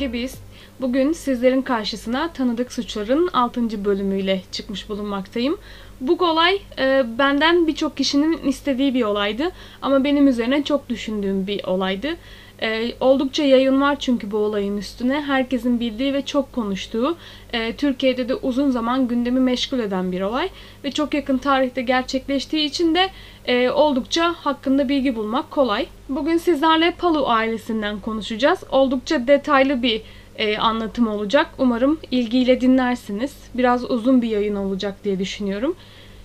Özge Biz. Bugün sizlerin karşısına Tanıdık Suçların 6. bölümüyle çıkmış bulunmaktayım. Bu olay e, benden birçok kişinin istediği bir olaydı ama benim üzerine çok düşündüğüm bir olaydı. E, oldukça yayın var çünkü bu olayın üstüne. Herkesin bildiği ve çok konuştuğu, e, Türkiye'de de uzun zaman gündemi meşgul eden bir olay. Ve çok yakın tarihte gerçekleştiği için de e, oldukça hakkında bilgi bulmak kolay. Bugün sizlerle Palu ailesinden konuşacağız. Oldukça detaylı bir e, anlatım olacak. Umarım ilgiyle dinlersiniz. Biraz uzun bir yayın olacak diye düşünüyorum.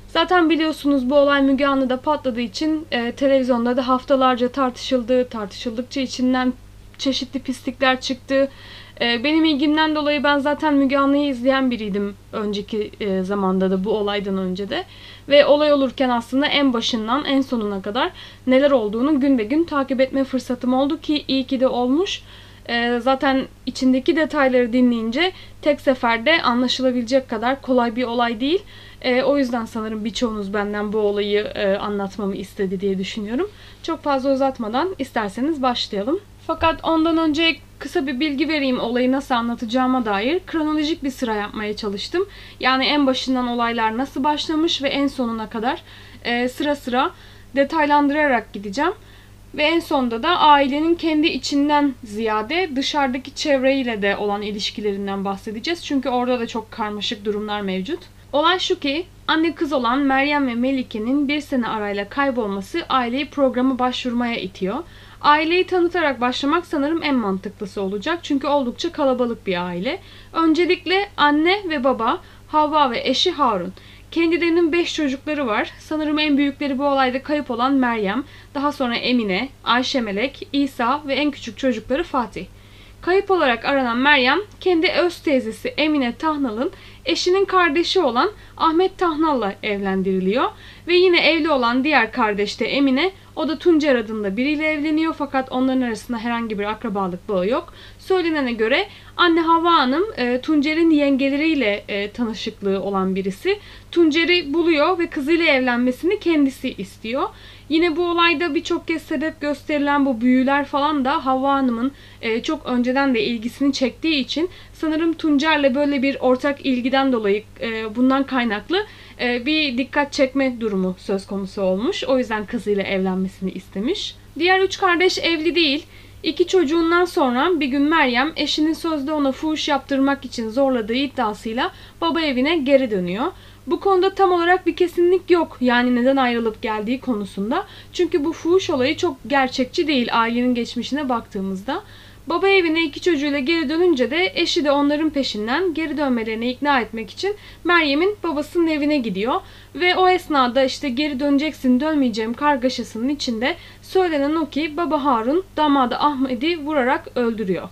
Zaten biliyorsunuz bu olay Müge Anlı'da patladığı için e, televizyonda da haftalarca tartışıldı. Tartışıldıkça içinden çeşitli pislikler çıktı. E, benim ilgimden dolayı ben zaten Müge Anlı'yı izleyen biriydim önceki e, zamanda da bu olaydan önce de. Ve olay olurken aslında en başından en sonuna kadar neler olduğunu gün be gün takip etme fırsatım oldu ki iyi ki de olmuş. E, zaten içindeki detayları dinleyince tek seferde anlaşılabilecek kadar kolay bir olay değil. E, o yüzden sanırım birçoğunuz benden bu olayı e, anlatmamı istedi diye düşünüyorum. Çok fazla uzatmadan isterseniz başlayalım. Fakat ondan önce kısa bir bilgi vereyim olayı nasıl anlatacağıma dair. Kronolojik bir sıra yapmaya çalıştım. Yani en başından olaylar nasıl başlamış ve en sonuna kadar e, sıra sıra detaylandırarak gideceğim. Ve en sonda da ailenin kendi içinden ziyade dışarıdaki çevreyle de olan ilişkilerinden bahsedeceğiz. Çünkü orada da çok karmaşık durumlar mevcut. Olay şu ki anne kız olan Meryem ve Melike'nin bir sene arayla kaybolması aileyi programı başvurmaya itiyor. Aileyi tanıtarak başlamak sanırım en mantıklısı olacak. Çünkü oldukça kalabalık bir aile. Öncelikle anne ve baba, Havva ve eşi Harun. Kendilerinin 5 çocukları var. Sanırım en büyükleri bu olayda kayıp olan Meryem, daha sonra Emine, Ayşe Melek, İsa ve en küçük çocukları Fatih. Kayıp olarak aranan Meryem, kendi öz teyzesi Emine Tahnal'ın eşinin kardeşi olan Ahmet Tahnal'la evlendiriliyor. Ve yine evli olan diğer kardeş de Emine, o da Tuncer adında biriyle evleniyor fakat onların arasında herhangi bir akrabalık bağı yok. Söylenene göre anne Havva Hanım e, Tuncer'in yengeleriyle e, tanışıklığı olan birisi. Tuncer'i buluyor ve kızıyla evlenmesini kendisi istiyor. Yine bu olayda birçok kez sebep gösterilen bu büyüler falan da Havva Hanım'ın e, çok önceden de ilgisini çektiği için sanırım Tuncer'le böyle bir ortak ilgiden dolayı e, bundan kaynaklı bir dikkat çekme durumu söz konusu olmuş. O yüzden kızıyla evlenmesini istemiş. Diğer üç kardeş evli değil. İki çocuğundan sonra bir gün Meryem eşinin sözde ona fuhuş yaptırmak için zorladığı iddiasıyla baba evine geri dönüyor. Bu konuda tam olarak bir kesinlik yok. Yani neden ayrılıp geldiği konusunda. Çünkü bu fuhuş olayı çok gerçekçi değil ailenin geçmişine baktığımızda. Baba evine iki çocuğuyla geri dönünce de eşi de onların peşinden geri dönmelerini ikna etmek için Meryem'in babasının evine gidiyor. Ve o esnada işte geri döneceksin dönmeyeceğim kargaşasının içinde söylenen o ki baba Harun damadı Ahmet'i vurarak öldürüyor.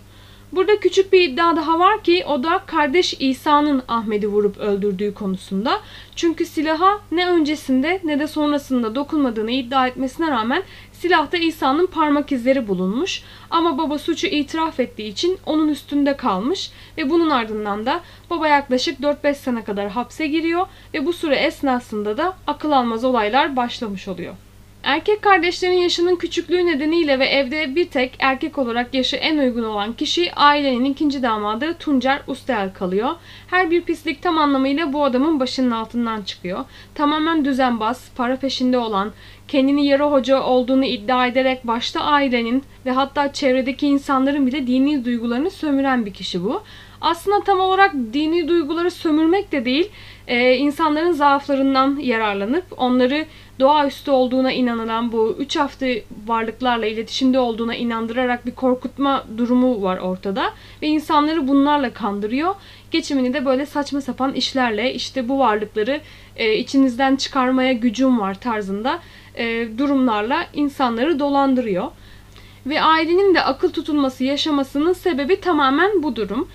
Burada küçük bir iddia daha var ki o da kardeş İsa'nın Ahmet'i vurup öldürdüğü konusunda. Çünkü silaha ne öncesinde ne de sonrasında dokunmadığını iddia etmesine rağmen silahta İsa'nın parmak izleri bulunmuş. Ama baba suçu itiraf ettiği için onun üstünde kalmış ve bunun ardından da baba yaklaşık 4-5 sene kadar hapse giriyor ve bu süre esnasında da akıl almaz olaylar başlamış oluyor. Erkek kardeşlerin yaşının küçüklüğü nedeniyle ve evde bir tek erkek olarak yaşı en uygun olan kişi ailenin ikinci damadı Tuncer Ustel kalıyor. Her bir pislik tam anlamıyla bu adamın başının altından çıkıyor. Tamamen düzenbaz, para peşinde olan, kendini yarı hoca olduğunu iddia ederek başta ailenin ve hatta çevredeki insanların bile dini duygularını sömüren bir kişi bu. Aslında tam olarak dini duyguları sömürmek de değil, e, insanların zaaflarından yararlanıp onları doğaüstü olduğuna inanılan bu üç hafta varlıklarla iletişimde olduğuna inandırarak bir korkutma durumu var ortada. Ve insanları bunlarla kandırıyor. Geçimini de böyle saçma sapan işlerle işte bu varlıkları e, içinizden çıkarmaya gücüm var tarzında e, durumlarla insanları dolandırıyor. Ve ailenin de akıl tutulması yaşamasının sebebi tamamen bu durum.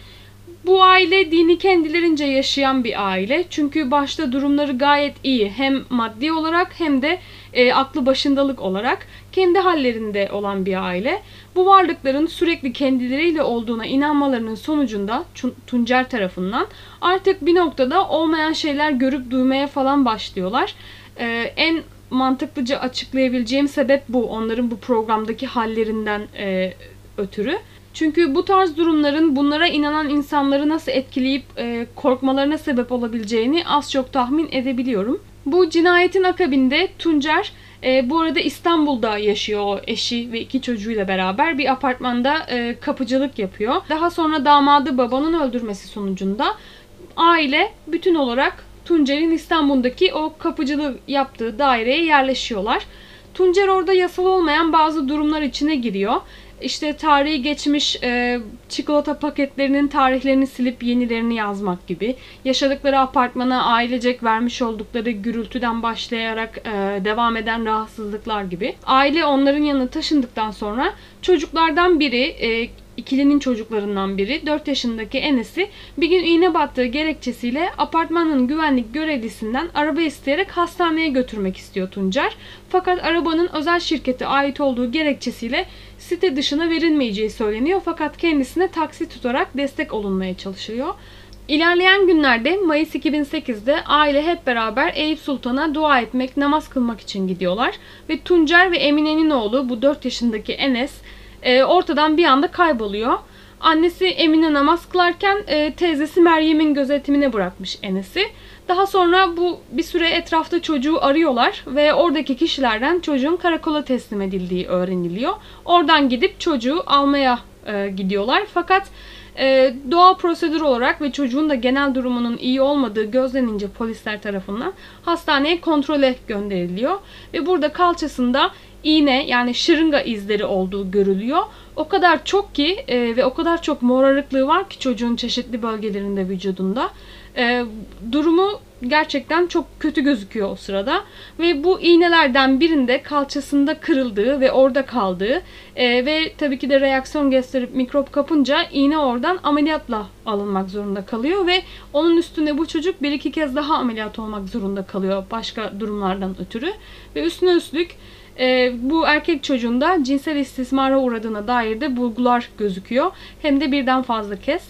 Bu aile dini kendilerince yaşayan bir aile. Çünkü başta durumları gayet iyi. Hem maddi olarak hem de e, aklı başındalık olarak kendi hallerinde olan bir aile. Bu varlıkların sürekli kendileriyle olduğuna inanmalarının sonucunda Tuncer tarafından artık bir noktada olmayan şeyler görüp duymaya falan başlıyorlar. E, en mantıklıca açıklayabileceğim sebep bu. Onların bu programdaki hallerinden e, ötürü. Çünkü bu tarz durumların bunlara inanan insanları nasıl etkileyip e, korkmalarına sebep olabileceğini az çok tahmin edebiliyorum. Bu cinayetin akabinde Tuncer e, bu arada İstanbul'da yaşıyor o eşi ve iki çocuğuyla beraber bir apartmanda e, kapıcılık yapıyor. Daha sonra damadı babanın öldürmesi sonucunda aile bütün olarak Tuncer'in İstanbul'daki o kapıcılığı yaptığı daireye yerleşiyorlar. Tuncer orada yasal olmayan bazı durumlar içine giriyor. İşte tarihi geçmiş e, çikolata paketlerinin tarihlerini silip yenilerini yazmak gibi. Yaşadıkları apartmana ailecek vermiş oldukları gürültüden başlayarak e, devam eden rahatsızlıklar gibi. Aile onların yanına taşındıktan sonra çocuklardan biri e, ikilinin çocuklarından biri 4 yaşındaki Enes'i bir gün iğne battığı gerekçesiyle apartmanın güvenlik görevlisinden araba isteyerek hastaneye götürmek istiyor Tuncer. Fakat arabanın özel şirkete ait olduğu gerekçesiyle site dışına verilmeyeceği söyleniyor fakat kendisine taksi tutarak destek olunmaya çalışılıyor. İlerleyen günlerde Mayıs 2008'de aile hep beraber Eyüp Sultan'a dua etmek, namaz kılmak için gidiyorlar. Ve Tuncer ve Emine'nin oğlu bu 4 yaşındaki Enes e, ortadan bir anda kayboluyor. Annesi Emine namaz kılarken e, teyzesi Meryem'in gözetimine bırakmış Enes'i. Daha sonra bu bir süre etrafta çocuğu arıyorlar ve oradaki kişilerden çocuğun karakola teslim edildiği öğreniliyor. Oradan gidip çocuğu almaya e, gidiyorlar. Fakat e, doğal prosedür olarak ve çocuğun da genel durumunun iyi olmadığı gözlenince polisler tarafından hastaneye kontrole gönderiliyor. Ve burada kalçasında iğne yani şırınga izleri olduğu görülüyor. O kadar çok ki e, ve o kadar çok morarıklığı var ki çocuğun çeşitli bölgelerinde vücudunda. E, durumu gerçekten çok kötü gözüküyor o sırada. Ve bu iğnelerden birinde kalçasında kırıldığı ve orada kaldığı e, ve tabii ki de reaksiyon gösterip mikrop kapınca iğne oradan ameliyatla alınmak zorunda kalıyor ve onun üstüne bu çocuk bir iki kez daha ameliyat olmak zorunda kalıyor başka durumlardan ötürü. Ve üstüne üstlük e, bu erkek çocuğunda cinsel istismara uğradığına dair de bulgular gözüküyor. Hem de birden fazla kez.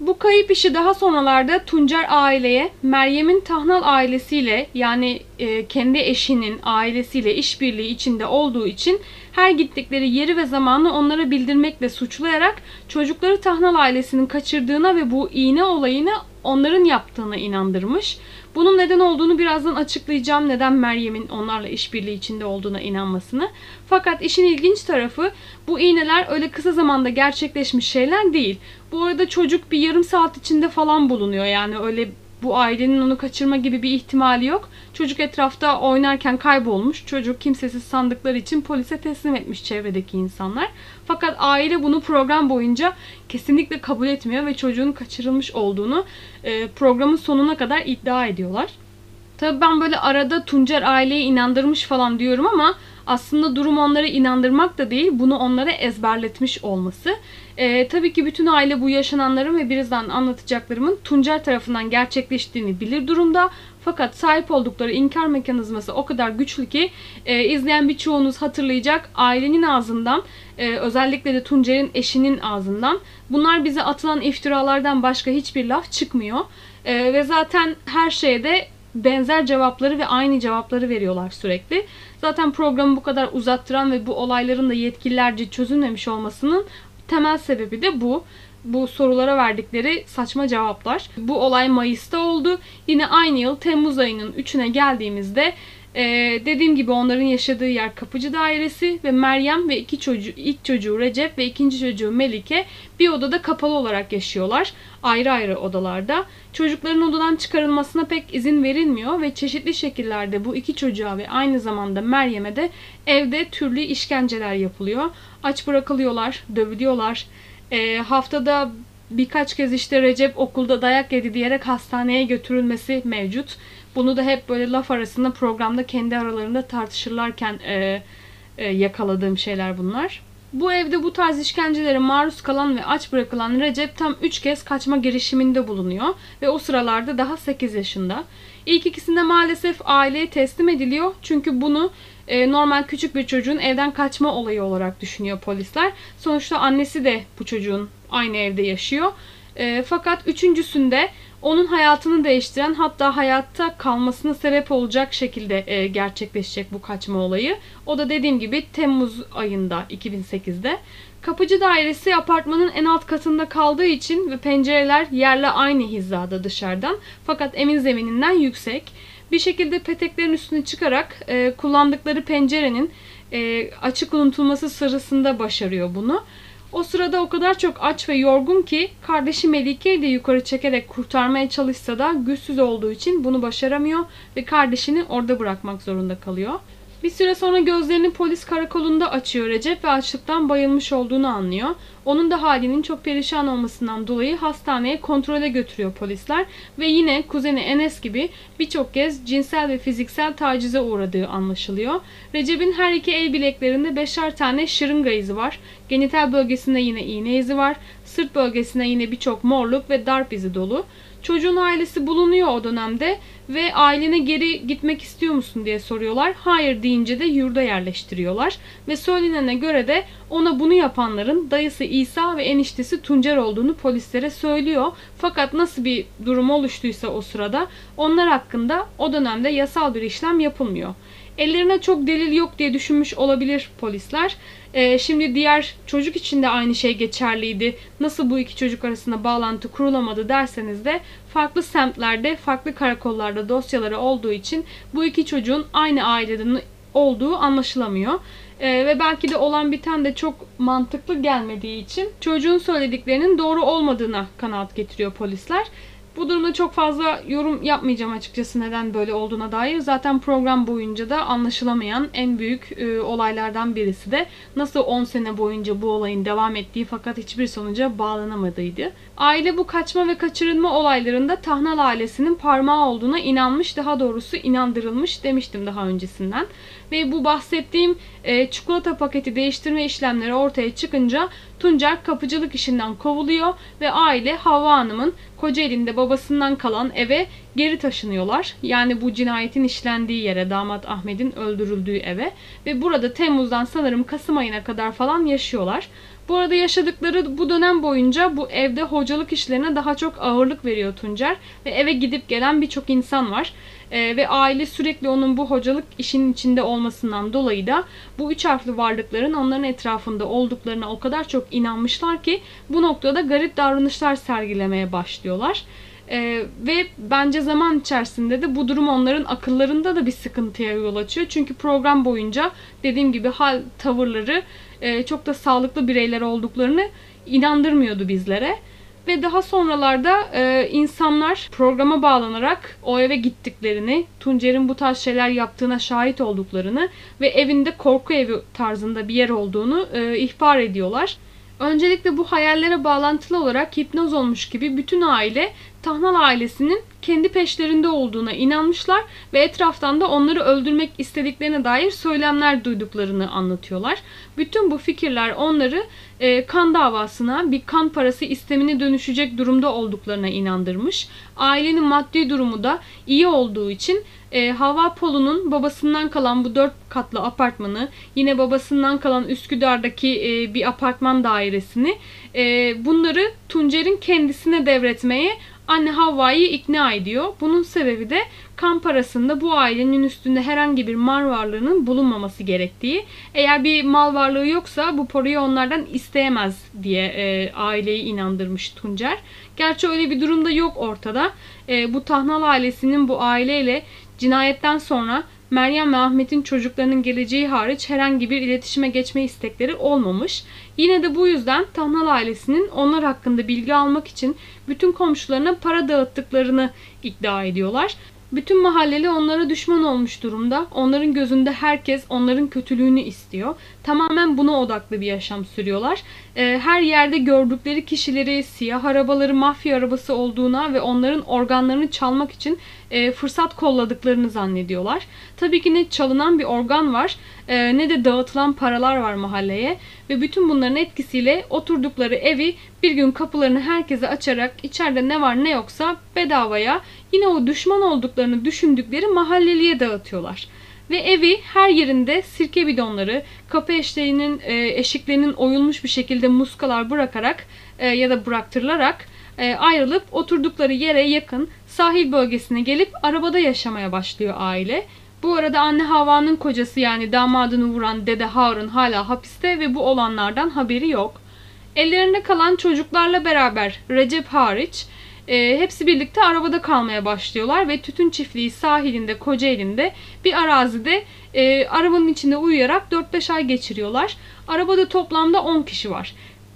Bu kayıp işi daha sonralarda Tuncer aileye Meryem'in Tahnal ailesiyle yani e, kendi eşinin ailesiyle işbirliği içinde olduğu için her gittikleri yeri ve zamanı onlara bildirmekle suçlayarak çocukları Tahnal ailesinin kaçırdığına ve bu iğne olayını onların yaptığına inandırmış. Bunun neden olduğunu birazdan açıklayacağım. Neden Meryem'in onlarla işbirliği içinde olduğuna inanmasını. Fakat işin ilginç tarafı bu iğneler öyle kısa zamanda gerçekleşmiş şeyler değil. Bu arada çocuk bir yarım saat içinde falan bulunuyor. Yani öyle bu ailenin onu kaçırma gibi bir ihtimali yok. Çocuk etrafta oynarken kaybolmuş. Çocuk kimsesiz sandıkları için polise teslim etmiş çevredeki insanlar. Fakat aile bunu program boyunca kesinlikle kabul etmiyor ve çocuğun kaçırılmış olduğunu e, programın sonuna kadar iddia ediyorlar. Tabii ben böyle arada Tuncer aileyi inandırmış falan diyorum ama aslında durum onları inandırmak da değil, bunu onlara ezberletmiş olması. Ee, tabii ki bütün aile bu yaşananların ve birazdan anlatacaklarımın Tuncer tarafından gerçekleştiğini bilir durumda. Fakat sahip oldukları inkar mekanizması o kadar güçlü ki e, izleyen birçoğunuz hatırlayacak ailenin ağzından e, özellikle de Tuncer'in eşinin ağzından bunlar bize atılan iftiralardan başka hiçbir laf çıkmıyor. E, ve zaten her şeyde benzer cevapları ve aynı cevapları veriyorlar sürekli. Zaten programı bu kadar uzattıran ve bu olayların da yetkililerce çözülmemiş olmasının temel sebebi de bu. Bu sorulara verdikleri saçma cevaplar. Bu olay Mayıs'ta oldu. Yine aynı yıl Temmuz ayının 3'üne geldiğimizde ee, dediğim gibi onların yaşadığı yer kapıcı dairesi ve Meryem ve iki çocuğu, ilk çocuğu Recep ve ikinci çocuğu Melike bir odada kapalı olarak yaşıyorlar. Ayrı ayrı odalarda. Çocukların odadan çıkarılmasına pek izin verilmiyor ve çeşitli şekillerde bu iki çocuğa ve aynı zamanda Meryem'e de evde türlü işkenceler yapılıyor. Aç bırakılıyorlar, dövülüyorlar. Ee, haftada birkaç kez işte Recep okulda dayak yedi diyerek hastaneye götürülmesi mevcut. Bunu da hep böyle laf arasında programda kendi aralarında tartışırlarken e, e, yakaladığım şeyler bunlar. Bu evde bu tarz işkencelere maruz kalan ve aç bırakılan Recep tam 3 kez kaçma girişiminde bulunuyor ve o sıralarda daha 8 yaşında. İlk ikisinde maalesef aileye teslim ediliyor çünkü bunu e, normal küçük bir çocuğun evden kaçma olayı olarak düşünüyor polisler. Sonuçta annesi de bu çocuğun aynı evde yaşıyor. E, fakat üçüncüsünde onun hayatını değiştiren hatta hayatta kalmasına sebep olacak şekilde e, gerçekleşecek bu kaçma olayı. O da dediğim gibi Temmuz ayında 2008'de. Kapıcı dairesi apartmanın en alt katında kaldığı için ve pencereler yerle aynı hizada dışarıdan fakat emin zemininden yüksek. Bir şekilde peteklerin üstüne çıkarak e, kullandıkları pencerenin e, açık unutulması sırasında başarıyor bunu. O sırada o kadar çok aç ve yorgun ki kardeşi Melike'yi de yukarı çekerek kurtarmaya çalışsa da güçsüz olduğu için bunu başaramıyor ve kardeşini orada bırakmak zorunda kalıyor. Bir süre sonra gözlerini polis karakolunda açıyor Recep ve açlıktan bayılmış olduğunu anlıyor. Onun da halinin çok perişan olmasından dolayı hastaneye kontrole götürüyor polisler ve yine kuzeni Enes gibi birçok kez cinsel ve fiziksel tacize uğradığı anlaşılıyor. Recep'in her iki el bileklerinde beşer tane şırınga izi var. Genital bölgesinde yine iğne izi var. Sırt bölgesine yine birçok morluk ve darp izi dolu. Çocuğun ailesi bulunuyor o dönemde ve ailene geri gitmek istiyor musun diye soruyorlar. Hayır deyince de yurda yerleştiriyorlar. Ve söylenene göre de ona bunu yapanların dayısı İsa ve eniştesi Tuncer olduğunu polislere söylüyor. Fakat nasıl bir durum oluştuysa o sırada onlar hakkında o dönemde yasal bir işlem yapılmıyor. Ellerine çok delil yok diye düşünmüş olabilir polisler. Ee, şimdi diğer çocuk için de aynı şey geçerliydi. Nasıl bu iki çocuk arasında bağlantı kurulamadı derseniz de farklı semtlerde, farklı karakollarda dosyaları olduğu için bu iki çocuğun aynı aileden olduğu anlaşılamıyor. Ee, ve belki de olan biten de çok mantıklı gelmediği için çocuğun söylediklerinin doğru olmadığına kanaat getiriyor polisler. Bu durumda çok fazla yorum yapmayacağım açıkçası neden böyle olduğuna dair. Zaten program boyunca da anlaşılamayan en büyük e, olaylardan birisi de nasıl 10 sene boyunca bu olayın devam ettiği fakat hiçbir sonuca bağlanamadığıydı. Aile bu kaçma ve kaçırılma olaylarında Tahnal ailesinin parmağı olduğuna inanmış, daha doğrusu inandırılmış demiştim daha öncesinden. Ve bu bahsettiğim e, çikolata paketi değiştirme işlemleri ortaya çıkınca Tuncer kapıcılık işinden kovuluyor ve aile Havva Hanım'ın Kocaeli'nde babasından kalan eve geri taşınıyorlar. Yani bu cinayetin işlendiği yere, damat Ahmet'in öldürüldüğü eve ve burada Temmuz'dan sanırım Kasım ayına kadar falan yaşıyorlar. Bu arada yaşadıkları bu dönem boyunca bu evde hocalık işlerine daha çok ağırlık veriyor Tuncer ve eve gidip gelen birçok insan var. Ee, ve aile sürekli onun bu hocalık işinin içinde olmasından dolayı da bu üç harfli varlıkların onların etrafında olduklarına o kadar çok inanmışlar ki bu noktada garip davranışlar sergilemeye başlıyorlar. Ee, ve bence zaman içerisinde de bu durum onların akıllarında da bir sıkıntıya yol açıyor. Çünkü program boyunca dediğim gibi hal tavırları e, çok da sağlıklı bireyler olduklarını inandırmıyordu bizlere. Ve daha sonralarda e, insanlar programa bağlanarak o eve gittiklerini, Tuncer'in bu tarz şeyler yaptığına şahit olduklarını ve evinde korku evi tarzında bir yer olduğunu e, ihbar ediyorlar. Öncelikle bu hayallere bağlantılı olarak hipnoz olmuş gibi bütün aile Tahnal ailesinin kendi peşlerinde olduğuna inanmışlar ve etraftan da onları öldürmek istediklerine dair söylemler duyduklarını anlatıyorlar. Bütün bu fikirler onları e, kan davasına bir kan parası istemine dönüşecek durumda olduklarına inandırmış. Ailenin maddi durumu da iyi olduğu için e, Hava Polu'nun babasından kalan bu dört katlı apartmanı, yine babasından kalan Üsküdar'daki e, bir apartman dairesini e, bunları Tuncer'in kendisine devretmeye anne Havva'yı ikna ediyor. Bunun sebebi de kan parasında bu ailenin üstünde herhangi bir mal varlığının bulunmaması gerektiği. Eğer bir mal varlığı yoksa bu parayı onlardan isteyemez diye e, aileyi inandırmış Tuncer. Gerçi öyle bir durumda yok ortada. E, bu Tahnal ailesinin bu aileyle cinayetten sonra Meryem ve Ahmet'in çocuklarının geleceği hariç herhangi bir iletişime geçme istekleri olmamış. Yine de bu yüzden Tahnal ailesinin onlar hakkında bilgi almak için bütün komşularına para dağıttıklarını iddia ediyorlar. Bütün mahalleli onlara düşman olmuş durumda. Onların gözünde herkes onların kötülüğünü istiyor. Tamamen buna odaklı bir yaşam sürüyorlar. Ee, her yerde gördükleri kişileri siyah arabaları mafya arabası olduğuna ve onların organlarını çalmak için e, fırsat kolladıklarını zannediyorlar. Tabii ki ne çalınan bir organ var e, ne de dağıtılan paralar var mahalleye ve bütün bunların etkisiyle oturdukları evi bir gün kapılarını herkese açarak içeride ne var ne yoksa bedavaya yine o düşman olduklarını düşündükleri mahalleliye dağıtıyorlar. Ve evi her yerinde sirke bidonları, kapı eşlerinin, e, eşiklerinin oyulmuş bir şekilde muskalar bırakarak e, ya da bıraktırılarak e, ayrılıp oturdukları yere yakın sahil bölgesine gelip arabada yaşamaya başlıyor aile. Bu arada anne Havva'nın kocası yani damadını vuran dede Harun hala hapiste ve bu olanlardan haberi yok. Ellerinde kalan çocuklarla beraber Recep hariç e, hepsi birlikte arabada kalmaya başlıyorlar ve tütün çiftliği sahilinde Kocaeli'nde bir arazide e, arabanın içinde uyuyarak 4-5 ay geçiriyorlar. Arabada toplamda 10 kişi var.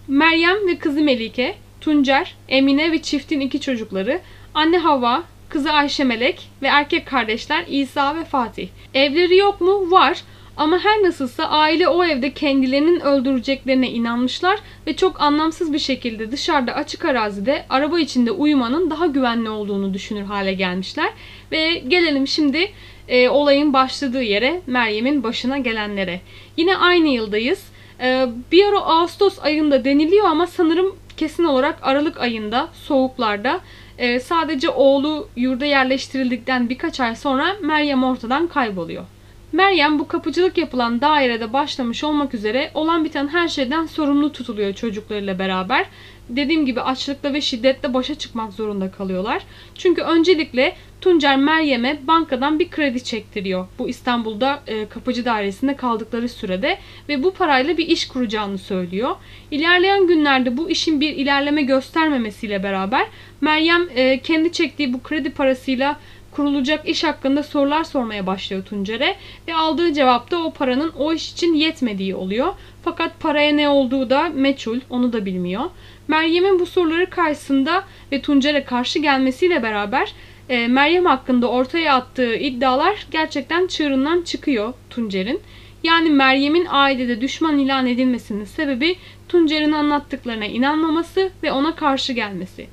Meryem ve kızı Melike, Tuncer, Emine ve çiftin iki çocukları, anne Hava, kızı Ayşe Melek ve erkek kardeşler İsa ve Fatih. Evleri yok mu? Var. Ama her nasılsa aile o evde kendilerinin öldüreceklerine inanmışlar ve çok anlamsız bir şekilde dışarıda açık arazide araba içinde uyumanın daha güvenli olduğunu düşünür hale gelmişler. Ve gelelim şimdi e, olayın başladığı yere Meryem'in başına gelenlere. Yine aynı yıldayız. E, bir ara Ağustos ayında deniliyor ama sanırım kesin olarak Aralık ayında soğuklarda e, sadece oğlu yurda yerleştirildikten birkaç ay sonra Meryem ortadan kayboluyor. Meryem bu kapıcılık yapılan dairede başlamış olmak üzere olan biten her şeyden sorumlu tutuluyor çocuklarıyla beraber. Dediğim gibi açlıkla ve şiddetle başa çıkmak zorunda kalıyorlar. Çünkü öncelikle Tuncer Meryem'e bankadan bir kredi çektiriyor. Bu İstanbul'da e, kapıcı dairesinde kaldıkları sürede ve bu parayla bir iş kuracağını söylüyor. İlerleyen günlerde bu işin bir ilerleme göstermemesiyle beraber Meryem e, kendi çektiği bu kredi parasıyla kurulacak iş hakkında sorular sormaya başlıyor Tuncer'e ve aldığı cevapta o paranın o iş için yetmediği oluyor. Fakat paraya ne olduğu da meçhul, onu da bilmiyor. Meryem'in bu soruları karşısında ve Tuncer'e karşı gelmesiyle beraber e, Meryem hakkında ortaya attığı iddialar gerçekten çığırından çıkıyor Tuncer'in. Yani Meryem'in ailede düşman ilan edilmesinin sebebi Tuncer'in anlattıklarına inanmaması ve ona karşı gelmesi.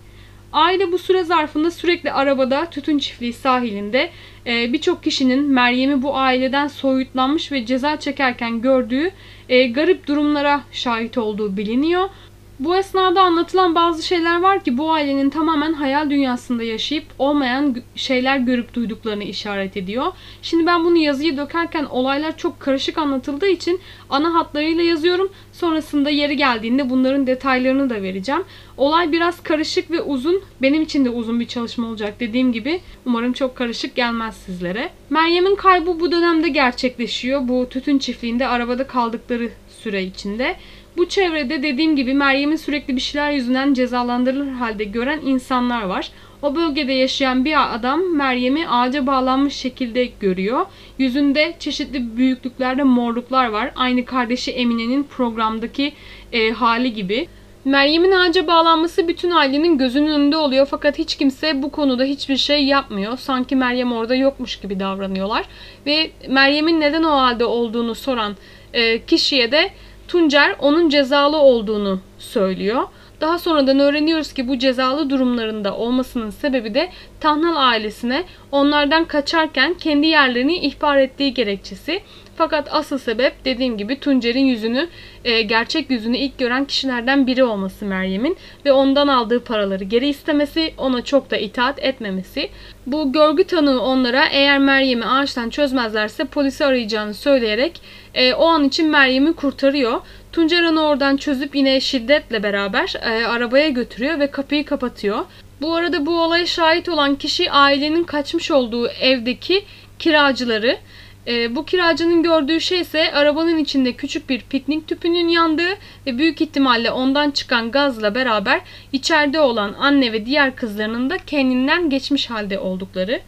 Aile bu süre zarfında sürekli arabada tütün çiftliği sahilinde e, birçok kişinin Meryem'i bu aileden soyutlanmış ve ceza çekerken gördüğü e, garip durumlara şahit olduğu biliniyor. Bu esnada anlatılan bazı şeyler var ki bu ailenin tamamen hayal dünyasında yaşayıp olmayan şeyler görüp duyduklarını işaret ediyor. Şimdi ben bunu yazıyı dökerken olaylar çok karışık anlatıldığı için ana hatlarıyla yazıyorum. Sonrasında yeri geldiğinde bunların detaylarını da vereceğim. Olay biraz karışık ve uzun. Benim için de uzun bir çalışma olacak dediğim gibi. Umarım çok karışık gelmez sizlere. Meryem'in kaybı bu dönemde gerçekleşiyor. Bu tütün çiftliğinde arabada kaldıkları süre içinde. Bu çevrede dediğim gibi Meryem'i sürekli bir şeyler yüzünden cezalandırılır halde gören insanlar var. O bölgede yaşayan bir adam Meryem'i ağaca bağlanmış şekilde görüyor. Yüzünde çeşitli büyüklüklerde morluklar var. Aynı kardeşi Emine'nin programdaki e, hali gibi. Meryem'in ağaca bağlanması bütün ailenin gözünün önünde oluyor fakat hiç kimse bu konuda hiçbir şey yapmıyor. Sanki Meryem orada yokmuş gibi davranıyorlar. Ve Meryem'in neden o halde olduğunu soran e, kişiye de Tuncer onun cezalı olduğunu söylüyor. Daha sonradan öğreniyoruz ki bu cezalı durumlarında olmasının sebebi de Tahnal ailesine onlardan kaçarken kendi yerlerini ihbar ettiği gerekçesi. Fakat asıl sebep dediğim gibi Tuncer'in yüzünü, e, gerçek yüzünü ilk gören kişilerden biri olması Meryem'in ve ondan aldığı paraları geri istemesi, ona çok da itaat etmemesi. Bu görgü tanığı onlara eğer Meryem'i ağaçtan çözmezlerse polisi arayacağını söyleyerek e, o an için Meryem'i kurtarıyor. Tuncer onu oradan çözüp yine şiddetle beraber e, arabaya götürüyor ve kapıyı kapatıyor. Bu arada bu olaya şahit olan kişi ailenin kaçmış olduğu evdeki kiracıları. E, bu kiracının gördüğü şey ise arabanın içinde küçük bir piknik tüpünün yandığı ve büyük ihtimalle ondan çıkan gazla beraber içeride olan anne ve diğer kızlarının da kendinden geçmiş halde oldukları.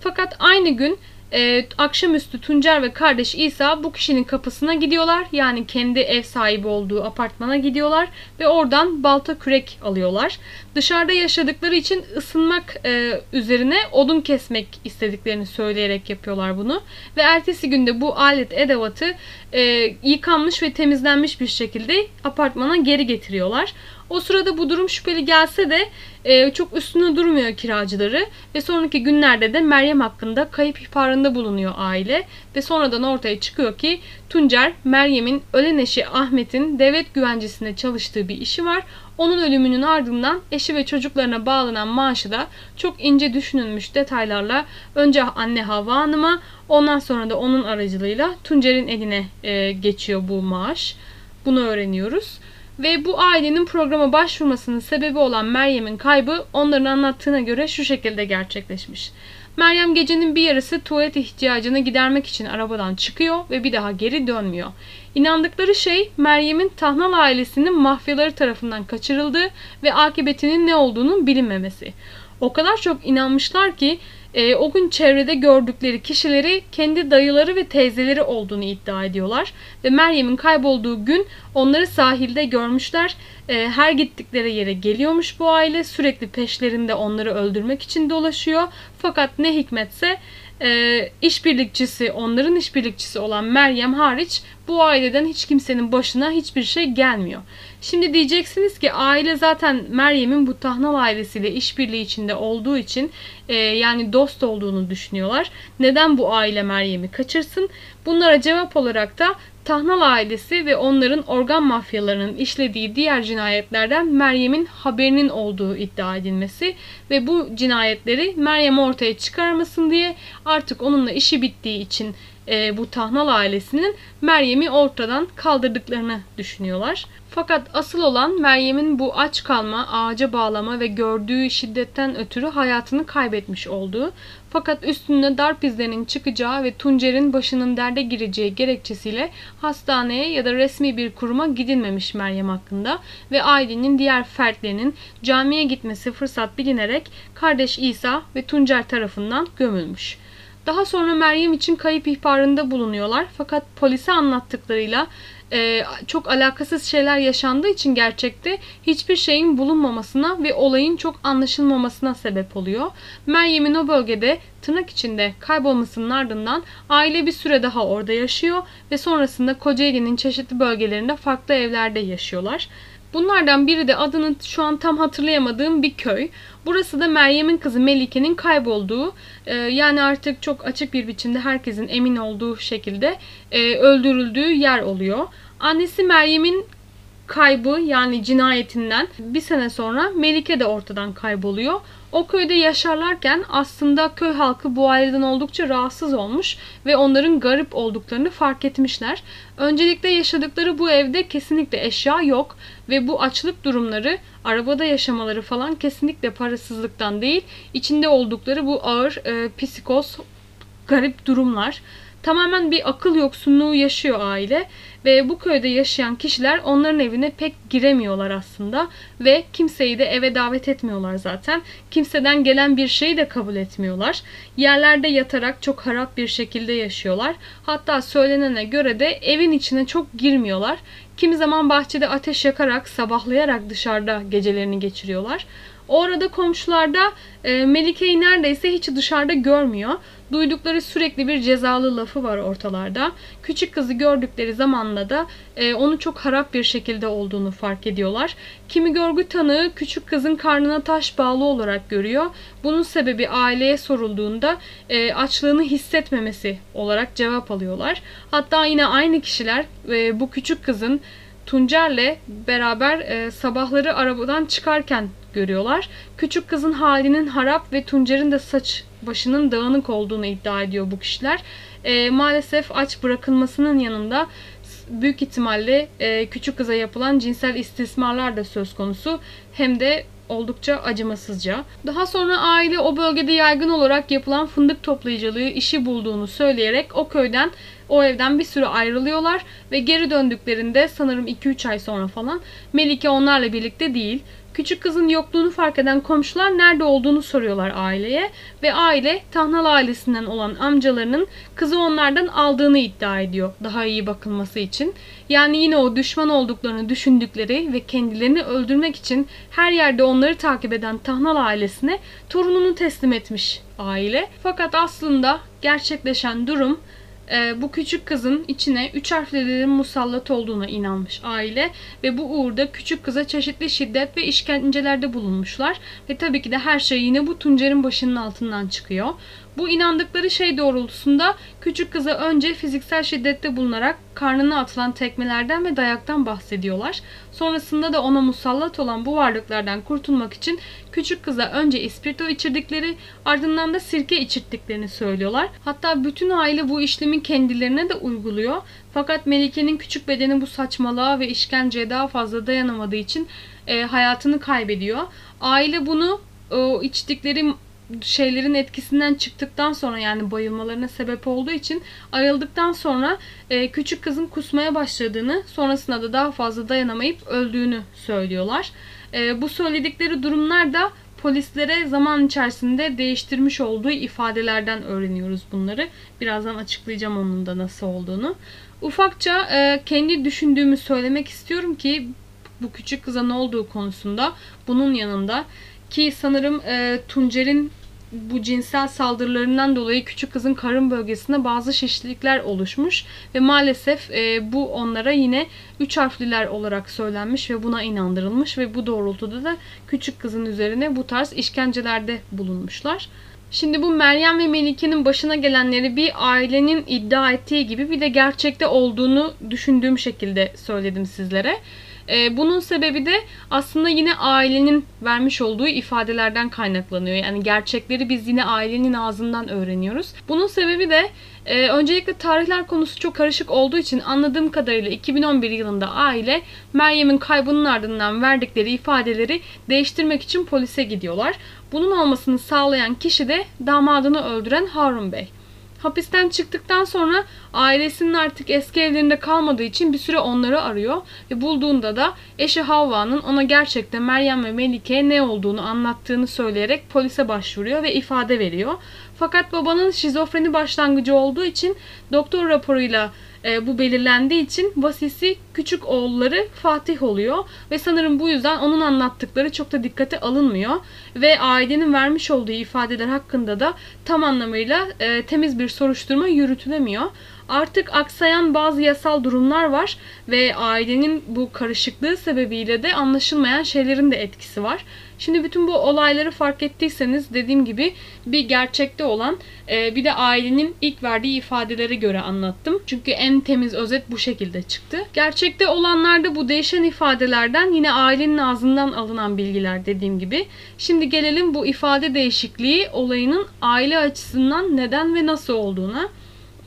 Fakat aynı gün e, akşamüstü Tuncer ve kardeş İsa bu kişinin kapısına gidiyorlar. Yani kendi ev sahibi olduğu apartmana gidiyorlar ve oradan balta kürek alıyorlar. Dışarıda yaşadıkları için ısınmak e, üzerine odun kesmek istediklerini söyleyerek yapıyorlar bunu. Ve ertesi günde bu alet edevatı e, yıkanmış ve temizlenmiş bir şekilde apartmana geri getiriyorlar. O sırada bu durum şüpheli gelse de e, çok üstüne durmuyor kiracıları ve sonraki günlerde de Meryem hakkında kayıp ihbarında bulunuyor aile ve sonradan ortaya çıkıyor ki Tuncer Meryem'in ölen eşi Ahmet'in devlet güvencesinde çalıştığı bir işi var. Onun ölümünün ardından eşi ve çocuklarına bağlanan maaşı da çok ince düşünülmüş detaylarla önce anne Havva Hanım'a ondan sonra da onun aracılığıyla Tuncer'in eline e, geçiyor bu maaş. Bunu öğreniyoruz. Ve bu ailenin programa başvurmasının sebebi olan Meryem'in kaybı onların anlattığına göre şu şekilde gerçekleşmiş. Meryem gecenin bir yarısı tuvalet ihtiyacını gidermek için arabadan çıkıyor ve bir daha geri dönmüyor. İnandıkları şey Meryem'in Tahnal ailesinin mafyaları tarafından kaçırıldığı ve akıbetinin ne olduğunun bilinmemesi. O kadar çok inanmışlar ki e, o gün çevrede gördükleri kişileri kendi dayıları ve teyzeleri olduğunu iddia ediyorlar. Ve Meryem'in kaybolduğu gün onları sahilde görmüşler. E, her gittikleri yere geliyormuş bu aile. Sürekli peşlerinde onları öldürmek için dolaşıyor. Fakat ne hikmetse e, işbirlikçisi, onların işbirlikçisi olan Meryem hariç bu aileden hiç kimsenin başına hiçbir şey gelmiyor. Şimdi diyeceksiniz ki aile zaten Meryem'in bu Tahnal ailesiyle işbirliği içinde olduğu için e, yani dost olduğunu düşünüyorlar. Neden bu aile Meryem'i kaçırsın? Bunlara cevap olarak da Tahnal ailesi ve onların organ mafyalarının işlediği diğer cinayetlerden Meryem'in haberinin olduğu iddia edilmesi ve bu cinayetleri Meryem ortaya çıkarmasın diye artık onunla işi bittiği için e, bu Tahnal ailesinin Meryem'i ortadan kaldırdıklarını düşünüyorlar. Fakat asıl olan Meryem'in bu aç kalma, ağaca bağlama ve gördüğü şiddetten ötürü hayatını kaybetmiş olduğu. Fakat üstünde darp izlerinin çıkacağı ve Tuncer'in başının derde gireceği gerekçesiyle hastaneye ya da resmi bir kuruma gidilmemiş Meryem hakkında ve ailenin diğer fertlerinin camiye gitmesi fırsat bilinerek kardeş İsa ve Tuncer tarafından gömülmüş. Daha sonra Meryem için kayıp ihbarında bulunuyorlar. Fakat polise anlattıklarıyla e, çok alakasız şeyler yaşandığı için gerçekte hiçbir şeyin bulunmamasına ve olayın çok anlaşılmamasına sebep oluyor. Meryem'in o bölgede tırnak içinde kaybolmasının ardından aile bir süre daha orada yaşıyor ve sonrasında Kocaeli'nin çeşitli bölgelerinde farklı evlerde yaşıyorlar. Bunlardan biri de adını şu an tam hatırlayamadığım bir köy. Burası da Meryem'in kızı Melike'nin kaybolduğu e, yani artık çok açık bir biçimde herkesin emin olduğu şekilde e, öldürüldüğü yer oluyor. Annesi Meryem'in kaybı yani cinayetinden bir sene sonra Melike de ortadan kayboluyor. O köyde yaşarlarken aslında köy halkı bu aileden oldukça rahatsız olmuş ve onların garip olduklarını fark etmişler. Öncelikle yaşadıkları bu evde kesinlikle eşya yok ve bu açlık durumları, arabada yaşamaları falan kesinlikle parasızlıktan değil, içinde oldukları bu ağır e, psikoz, garip durumlar. Tamamen bir akıl yoksunluğu yaşıyor aile ve bu köyde yaşayan kişiler onların evine pek giremiyorlar aslında ve kimseyi de eve davet etmiyorlar zaten. Kimseden gelen bir şeyi de kabul etmiyorlar. Yerlerde yatarak çok harap bir şekilde yaşıyorlar. Hatta söylenene göre de evin içine çok girmiyorlar. Kimi zaman bahçede ateş yakarak, sabahlayarak dışarıda gecelerini geçiriyorlar. O arada komşular da e, Melike'yi neredeyse hiç dışarıda görmüyor. Duydukları sürekli bir cezalı lafı var ortalarda. Küçük kızı gördükleri zamanla da e, onu çok harap bir şekilde olduğunu fark ediyorlar. Kimi görgü tanığı küçük kızın karnına taş bağlı olarak görüyor. Bunun sebebi aileye sorulduğunda e, açlığını hissetmemesi olarak cevap alıyorlar. Hatta yine aynı kişiler e, bu küçük kızın Tuncer'le beraber e, sabahları arabadan çıkarken görüyorlar. Küçük kızın halinin harap ve Tuncer'in de saç başının dağınık olduğunu iddia ediyor bu kişiler. E, maalesef aç bırakılmasının yanında büyük ihtimalle e, küçük kıza yapılan cinsel istismarlar da söz konusu. Hem de oldukça acımasızca. Daha sonra aile o bölgede yaygın olarak yapılan fındık toplayıcılığı işi bulduğunu söyleyerek o köyden o evden bir süre ayrılıyorlar ve geri döndüklerinde sanırım 2-3 ay sonra falan Melike onlarla birlikte değil. Küçük kızın yokluğunu fark eden komşular nerede olduğunu soruyorlar aileye ve aile Tahnal ailesinden olan amcalarının kızı onlardan aldığını iddia ediyor daha iyi bakılması için. Yani yine o düşman olduklarını düşündükleri ve kendilerini öldürmek için her yerde onları takip eden Tahnal ailesine torununu teslim etmiş aile. Fakat aslında gerçekleşen durum e, bu küçük kızın içine üç harflilerin musallat olduğuna inanmış aile ve bu uğurda küçük kıza çeşitli şiddet ve işkencelerde bulunmuşlar ve tabii ki de her şey yine bu Tuncer'in başının altından çıkıyor. Bu inandıkları şey doğrultusunda küçük kıza önce fiziksel şiddette bulunarak karnına atılan tekmelerden ve dayaktan bahsediyorlar. Sonrasında da ona musallat olan bu varlıklardan kurtulmak için küçük kıza önce ispirto içirdikleri ardından da sirke içirttiklerini söylüyorlar. Hatta bütün aile bu işlemi kendilerine de uyguluyor. Fakat Melike'nin küçük bedeni bu saçmalığa ve işkenceye daha fazla dayanamadığı için e, hayatını kaybediyor. Aile bunu o içtikleri şeylerin etkisinden çıktıktan sonra yani bayılmalarına sebep olduğu için ayıldıktan sonra e, küçük kızın kusmaya başladığını sonrasında da daha fazla dayanamayıp öldüğünü söylüyorlar. E, bu söyledikleri durumlar da polislere zaman içerisinde değiştirmiş olduğu ifadelerden öğreniyoruz bunları. Birazdan açıklayacağım onun da nasıl olduğunu. Ufakça e, kendi düşündüğümü söylemek istiyorum ki bu küçük kıza ne olduğu konusunda bunun yanında ki sanırım e, Tuncer'in bu cinsel saldırılarından dolayı küçük kızın karın bölgesinde bazı şişlikler oluşmuş ve maalesef e, bu onlara yine üç harfliler olarak söylenmiş ve buna inandırılmış ve bu doğrultuda da küçük kızın üzerine bu tarz işkencelerde bulunmuşlar. Şimdi bu Meryem ve Melike'nin başına gelenleri bir ailenin iddia ettiği gibi bir de gerçekte olduğunu düşündüğüm şekilde söyledim sizlere. E, bunun sebebi de aslında yine ailenin vermiş olduğu ifadelerden kaynaklanıyor. Yani gerçekleri biz yine ailenin ağzından öğreniyoruz. Bunun sebebi de e, öncelikle tarihler konusu çok karışık olduğu için anladığım kadarıyla 2011 yılında aile Meryem'in kaybının ardından verdikleri ifadeleri değiştirmek için polise gidiyorlar. Bunun olmasını sağlayan kişi de damadını öldüren Harun Bey. Hapisten çıktıktan sonra ailesinin artık eski evlerinde kalmadığı için bir süre onları arıyor ve bulduğunda da eşi Havva'nın ona gerçekten Meryem ve Melike'ye ne olduğunu anlattığını söyleyerek polise başvuruyor ve ifade veriyor. Fakat babanın şizofreni başlangıcı olduğu için doktor raporuyla e, bu belirlendiği için vasisi küçük oğulları Fatih oluyor ve sanırım bu yüzden onun anlattıkları çok da dikkate alınmıyor ve ailenin vermiş olduğu ifadeler hakkında da tam anlamıyla e, temiz bir soruşturma yürütülemiyor. Artık aksayan bazı yasal durumlar var ve ailenin bu karışıklığı sebebiyle de anlaşılmayan şeylerin de etkisi var. Şimdi bütün bu olayları fark ettiyseniz dediğim gibi bir gerçekte olan e, bir de ailenin ilk verdiği ifadelere göre anlattım. Çünkü en temiz özet bu şekilde çıktı. Gerçekte olanlarda bu değişen ifadelerden yine ailenin ağzından alınan bilgiler dediğim gibi. Şimdi gelelim bu ifade değişikliği olayının aile açısından neden ve nasıl olduğuna.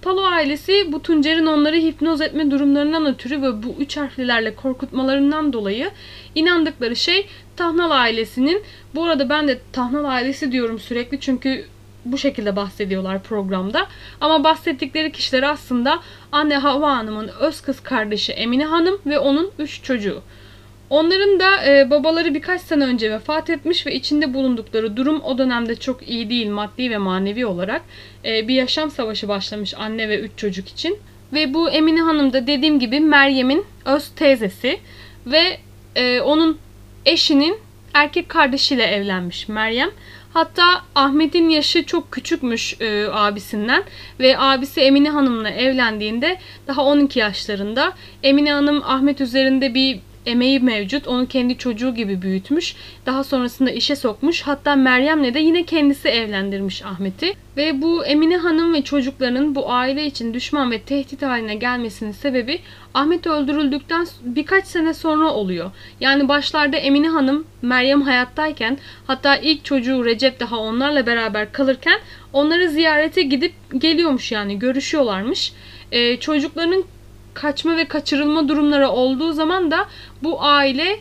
Palo ailesi bu Tuncer'in onları hipnoz etme durumlarından ötürü ve bu üç harflilerle korkutmalarından dolayı inandıkları şey Tahnal ailesinin, bu arada ben de Tahnal ailesi diyorum sürekli çünkü bu şekilde bahsediyorlar programda. Ama bahsettikleri kişiler aslında anne Hava Hanım'ın öz kız kardeşi Emine Hanım ve onun üç çocuğu. Onların da e, babaları birkaç sene önce vefat etmiş ve içinde bulundukları durum o dönemde çok iyi değil maddi ve manevi olarak. E, bir yaşam savaşı başlamış anne ve üç çocuk için. Ve bu Emine Hanım da dediğim gibi Meryem'in öz teyzesi ve e, onun eşinin erkek kardeşiyle evlenmiş Meryem. Hatta Ahmet'in yaşı çok küçükmüş e, abisinden ve abisi Emine Hanım'la evlendiğinde daha 12 yaşlarında. Emine Hanım Ahmet üzerinde bir emeği mevcut. Onu kendi çocuğu gibi büyütmüş. Daha sonrasında işe sokmuş. Hatta Meryem'le de yine kendisi evlendirmiş Ahmet'i. Ve bu Emine Hanım ve çocukların bu aile için düşman ve tehdit haline gelmesinin sebebi Ahmet öldürüldükten birkaç sene sonra oluyor. Yani başlarda Emine Hanım Meryem hayattayken hatta ilk çocuğu Recep daha onlarla beraber kalırken onları ziyarete gidip geliyormuş yani görüşüyorlarmış. Ee, çocukların kaçma ve kaçırılma durumları olduğu zaman da bu aile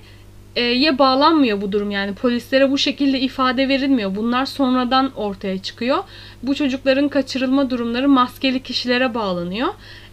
ye bağlanmıyor bu durum yani polislere bu şekilde ifade verilmiyor. Bunlar sonradan ortaya çıkıyor. Bu çocukların kaçırılma durumları maskeli kişilere bağlanıyor.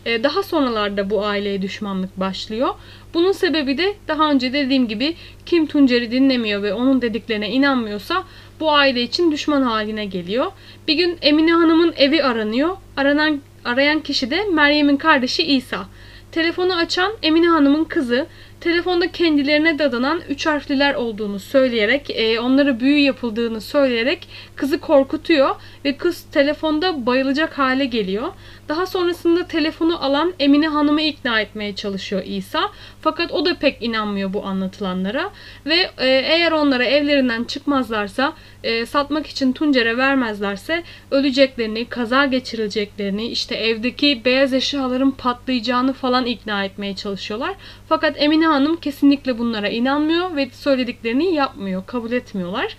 Daha sonralarda bu aileye düşmanlık başlıyor. Bunun sebebi de daha önce dediğim gibi kim Tuncer'i dinlemiyor ve onun dediklerine inanmıyorsa bu aile için düşman haline geliyor. Bir gün Emine Hanım'ın evi aranıyor. Aranan arayan kişi de Meryem'in kardeşi İsa. Telefonu açan Emine Hanım'ın kızı telefonda kendilerine dadanan üç harfliler olduğunu söyleyerek, e, onlara büyü yapıldığını söyleyerek kızı korkutuyor ve kız telefonda bayılacak hale geliyor. Daha sonrasında telefonu alan Emine Hanım'ı ikna etmeye çalışıyor İsa. Fakat o da pek inanmıyor bu anlatılanlara ve e, eğer onlara evlerinden çıkmazlarsa, e, satmak için Tuncer'e vermezlerse öleceklerini, kaza geçirileceklerini, işte evdeki beyaz eşyaların patlayacağını falan ikna etmeye çalışıyorlar. Fakat Emine Hanım kesinlikle bunlara inanmıyor ve söylediklerini yapmıyor, kabul etmiyorlar.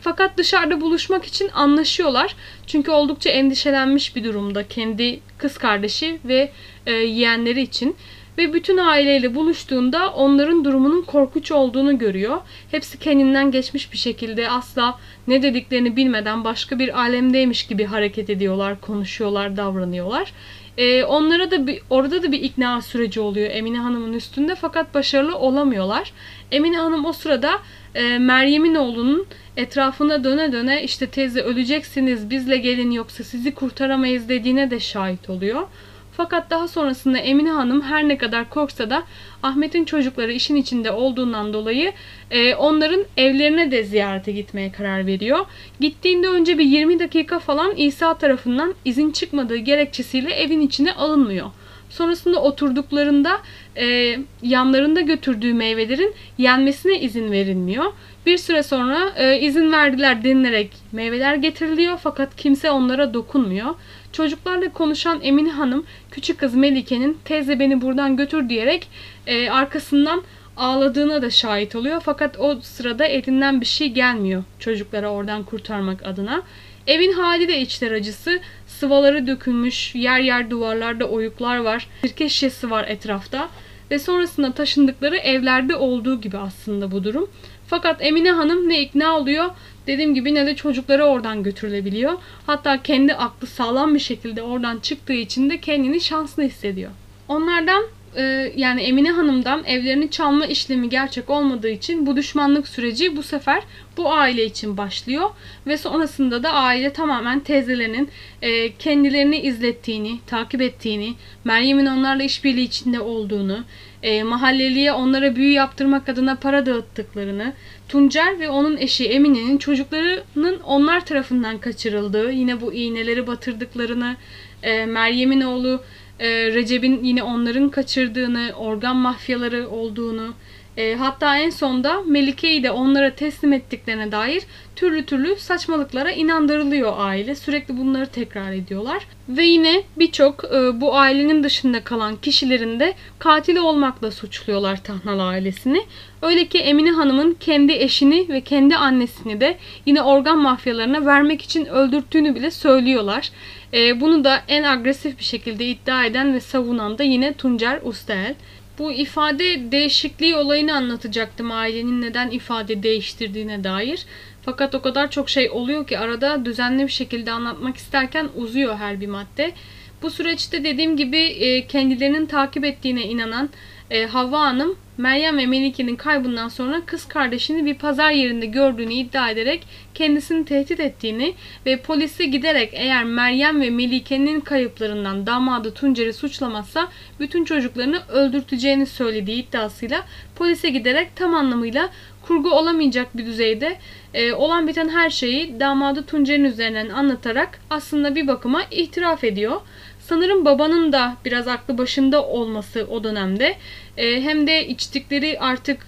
Fakat dışarıda buluşmak için anlaşıyorlar. Çünkü oldukça endişelenmiş bir durumda kendi kız kardeşi ve e, yeğenleri için. Ve bütün aileyle buluştuğunda onların durumunun korkunç olduğunu görüyor. Hepsi kendinden geçmiş bir şekilde asla ne dediklerini bilmeden başka bir alemdeymiş gibi hareket ediyorlar, konuşuyorlar, davranıyorlar. Ee, onlara da bir, orada da bir ikna süreci oluyor Emine Hanım'ın üstünde fakat başarılı olamıyorlar. Emine Hanım o sırada e, Meryem'in oğlunun etrafına döne döne işte teyze öleceksiniz bizle gelin yoksa sizi kurtaramayız dediğine de şahit oluyor. Fakat daha sonrasında Emine Hanım her ne kadar korksa da Ahmet'in çocukları işin içinde olduğundan dolayı e, onların evlerine de ziyarete gitmeye karar veriyor. Gittiğinde önce bir 20 dakika falan İsa tarafından izin çıkmadığı gerekçesiyle evin içine alınmıyor. Sonrasında oturduklarında e, yanlarında götürdüğü meyvelerin yenmesine izin verilmiyor. Bir süre sonra e, izin verdiler denilerek meyveler getiriliyor fakat kimse onlara dokunmuyor. Çocuklarla konuşan Emine Hanım küçük kız Melike'nin teyze beni buradan götür diyerek e, arkasından ağladığına da şahit oluyor. Fakat o sırada elinden bir şey gelmiyor çocuklara oradan kurtarmak adına. Evin hali de içler acısı. Sıvaları dökülmüş, yer yer duvarlarda oyuklar var. Sirke şişesi var etrafta. Ve sonrasında taşındıkları evlerde olduğu gibi aslında bu durum. Fakat Emine Hanım ne ikna oluyor dediğim gibi ne de çocukları oradan götürülebiliyor. Hatta kendi aklı sağlam bir şekilde oradan çıktığı için de kendini şanslı hissediyor. Onlardan e, yani Emine Hanım'dan evlerini çalma işlemi gerçek olmadığı için bu düşmanlık süreci bu sefer bu aile için başlıyor ve sonrasında da aile tamamen teyzelerinin e, kendilerini izlettiğini, takip ettiğini, Meryem'in onlarla işbirliği içinde olduğunu, e, mahalleliye onlara büyü yaptırmak adına para dağıttıklarını, Tuncer ve onun eşi Emine'nin çocuklarının onlar tarafından kaçırıldığı, yine bu iğneleri batırdıklarını, e, Meryem'in oğlu e, Recep'in yine onların kaçırdığını, organ mafyaları olduğunu, e, hatta en sonda Melike'yi de onlara teslim ettiklerine dair türlü türlü saçmalıklara inandırılıyor aile. Sürekli bunları tekrar ediyorlar. Ve yine birçok e, bu ailenin dışında kalan kişilerin de katili olmakla suçluyorlar Tahnal ailesini. Öyle ki Emine Hanım'ın kendi eşini ve kendi annesini de yine organ mafyalarına vermek için öldürttüğünü bile söylüyorlar. E, bunu da en agresif bir şekilde iddia eden ve savunan da yine Tuncer Ustel. Bu ifade değişikliği olayını anlatacaktım ailenin neden ifade değiştirdiğine dair. Fakat o kadar çok şey oluyor ki arada düzenli bir şekilde anlatmak isterken uzuyor her bir madde. Bu süreçte dediğim gibi e, kendilerinin takip ettiğine inanan e, Havva Hanım Meryem ve Melike'nin kaybından sonra kız kardeşini bir pazar yerinde gördüğünü iddia ederek kendisini tehdit ettiğini ve polise giderek eğer Meryem ve Melike'nin kayıplarından damadı Tuncer'i suçlamazsa bütün çocuklarını öldürteceğini söylediği iddiasıyla polise giderek tam anlamıyla kurgu olamayacak bir düzeyde e, olan biten her şeyi damadı Tuncer'in üzerinden anlatarak aslında bir bakıma itiraf ediyor. Sanırım babanın da biraz aklı başında olması o dönemde. E, hem de içtikleri artık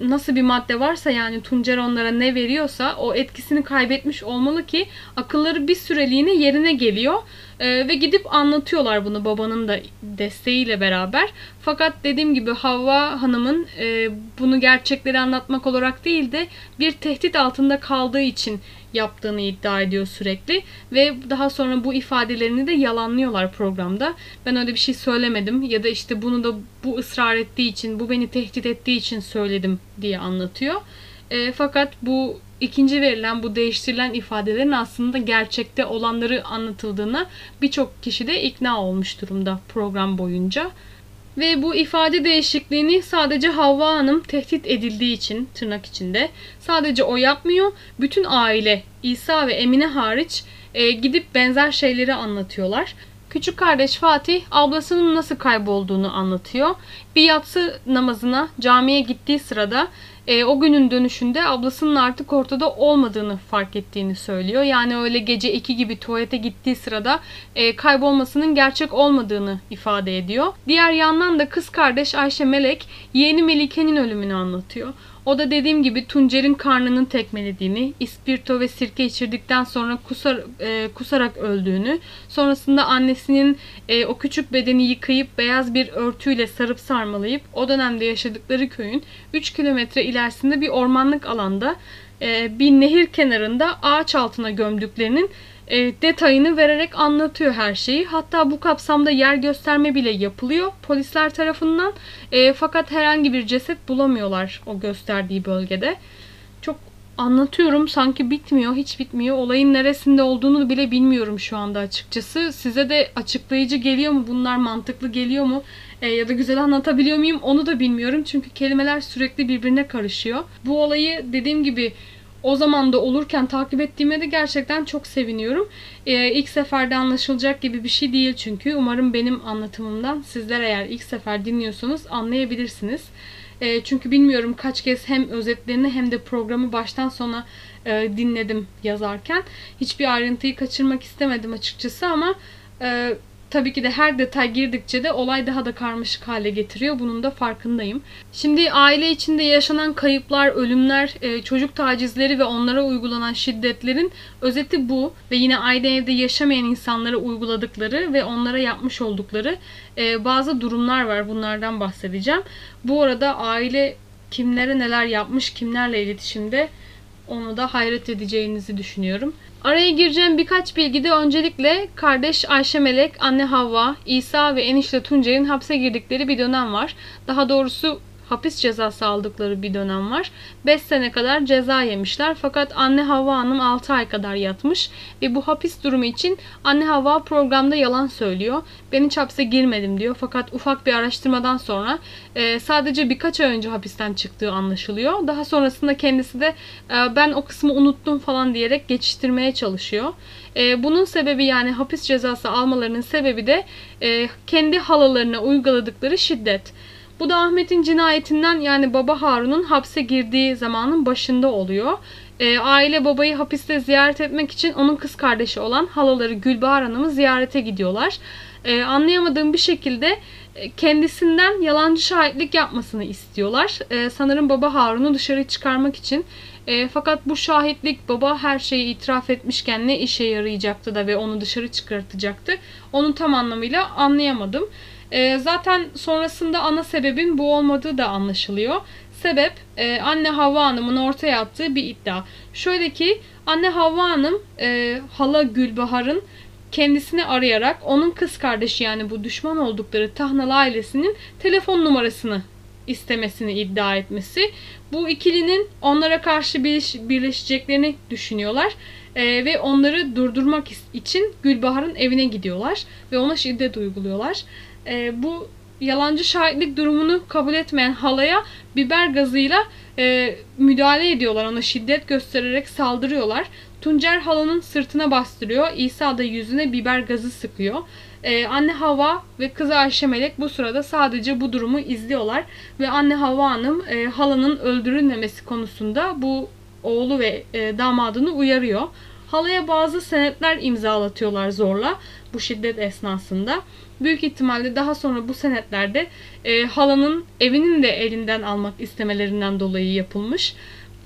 nasıl bir madde varsa yani Tuncer onlara ne veriyorsa o etkisini kaybetmiş olmalı ki akılları bir süreliğine yerine geliyor. Ee, ve gidip anlatıyorlar bunu babanın da desteğiyle beraber. Fakat dediğim gibi Havva Hanım'ın e, bunu gerçekleri anlatmak olarak değil de bir tehdit altında kaldığı için yaptığını iddia ediyor sürekli ve daha sonra bu ifadelerini de yalanlıyorlar programda. Ben öyle bir şey söylemedim ya da işte bunu da bu ısrar ettiği için, bu beni tehdit ettiği için söyledim diye anlatıyor. E, fakat bu ikinci verilen bu değiştirilen ifadelerin aslında gerçekte olanları anlatıldığına birçok kişi de ikna olmuş durumda program boyunca. Ve bu ifade değişikliğini sadece Havva Hanım tehdit edildiği için tırnak içinde sadece o yapmıyor. Bütün aile İsa ve Emine hariç e, gidip benzer şeyleri anlatıyorlar. Küçük kardeş Fatih ablasının nasıl kaybolduğunu anlatıyor. Bir yatsı namazına camiye gittiği sırada e, o günün dönüşünde ablasının artık ortada olmadığını fark ettiğini söylüyor. Yani öyle gece 2 gibi tuvalete gittiği sırada e, kaybolmasının gerçek olmadığını ifade ediyor. Diğer yandan da kız kardeş Ayşe Melek yeğeni Melike'nin ölümünü anlatıyor. O da dediğim gibi Tuncer'in karnının tekmelediğini, ispirto ve sirke içirdikten sonra kusar, e, kusarak öldüğünü, sonrasında annesinin e, o küçük bedeni yıkayıp beyaz bir örtüyle sarıp sarmalayıp o dönemde yaşadıkları köyün 3 kilometre ilerisinde bir ormanlık alanda e, bir nehir kenarında ağaç altına gömdüklerinin e, detayını vererek anlatıyor her şeyi. Hatta bu kapsamda yer gösterme bile yapılıyor polisler tarafından. E, fakat herhangi bir ceset bulamıyorlar o gösterdiği bölgede. Çok anlatıyorum sanki bitmiyor, hiç bitmiyor. Olayın neresinde olduğunu bile bilmiyorum şu anda açıkçası. Size de açıklayıcı geliyor mu? Bunlar mantıklı geliyor mu? E, ya da güzel anlatabiliyor muyum? Onu da bilmiyorum. Çünkü kelimeler sürekli birbirine karışıyor. Bu olayı dediğim gibi o zaman da olurken takip ettiğime de gerçekten çok seviniyorum. Ee, ilk seferde anlaşılacak gibi bir şey değil çünkü. Umarım benim anlatımımdan sizler eğer ilk sefer dinliyorsanız anlayabilirsiniz. Ee, çünkü bilmiyorum kaç kez hem özetlerini hem de programı baştan sona e, dinledim yazarken. Hiçbir ayrıntıyı kaçırmak istemedim açıkçası ama e, Tabii ki de her detay girdikçe de olay daha da karmaşık hale getiriyor. Bunun da farkındayım. Şimdi aile içinde yaşanan kayıplar, ölümler, e, çocuk tacizleri ve onlara uygulanan şiddetlerin özeti bu. Ve yine aynı evde yaşamayan insanlara uyguladıkları ve onlara yapmış oldukları e, bazı durumlar var. Bunlardan bahsedeceğim. Bu arada aile kimlere neler yapmış, kimlerle iletişimde onu da hayret edeceğinizi düşünüyorum. Araya gireceğim birkaç bilgide öncelikle kardeş Ayşe Melek, anne Havva, İsa ve enişte Tuncay'ın hapse girdikleri bir dönem var. Daha doğrusu hapis cezası aldıkları bir dönem var. 5 sene kadar ceza yemişler fakat anne Havva Hanım 6 ay kadar yatmış ve bu hapis durumu için anne Havva programda yalan söylüyor. Ben hiç hapse girmedim diyor fakat ufak bir araştırmadan sonra e, sadece birkaç ay önce hapisten çıktığı anlaşılıyor. Daha sonrasında kendisi de e, ben o kısmı unuttum falan diyerek geçiştirmeye çalışıyor. E, bunun sebebi yani hapis cezası almalarının sebebi de e, kendi halalarına uyguladıkları şiddet. Bu da Ahmet'in cinayetinden yani baba Harun'un hapse girdiği zamanın başında oluyor. E, aile babayı hapiste ziyaret etmek için onun kız kardeşi olan halaları Gülbahar Hanım'ı ziyarete gidiyorlar. E, anlayamadığım bir şekilde e, kendisinden yalancı şahitlik yapmasını istiyorlar. E, sanırım baba Harun'u dışarı çıkarmak için. E, fakat bu şahitlik baba her şeyi itiraf etmişken ne işe yarayacaktı da ve onu dışarı çıkartacaktı. Onu tam anlamıyla anlayamadım. E, zaten sonrasında ana sebebin bu olmadığı da anlaşılıyor. Sebep e, anne Havva Hanım'ın ortaya attığı bir iddia. Şöyle ki anne Havva Hanım e, hala Gülbahar'ın kendisini arayarak onun kız kardeşi yani bu düşman oldukları Tahnal ailesinin telefon numarasını istemesini iddia etmesi. Bu ikilinin onlara karşı birleşeceklerini düşünüyorlar. Ee, ve onları durdurmak için Gülbahar'ın evine gidiyorlar ve ona şiddet uyguluyorlar e, bu yalancı şahitlik durumunu kabul etmeyen halaya biber gazıyla e, müdahale ediyorlar. Ona şiddet göstererek saldırıyorlar. Tuncer halanın sırtına bastırıyor. İsa da yüzüne biber gazı sıkıyor. Ee, anne Hava ve kızı Ayşe Melek bu sırada sadece bu durumu izliyorlar. Ve anne Hava Hanım e, halanın öldürülmemesi konusunda bu oğlu ve e, damadını uyarıyor. Halaya bazı senetler imzalatıyorlar zorla bu şiddet esnasında. Büyük ihtimalle daha sonra bu senetlerde e, halanın evinin de elinden almak istemelerinden dolayı yapılmış.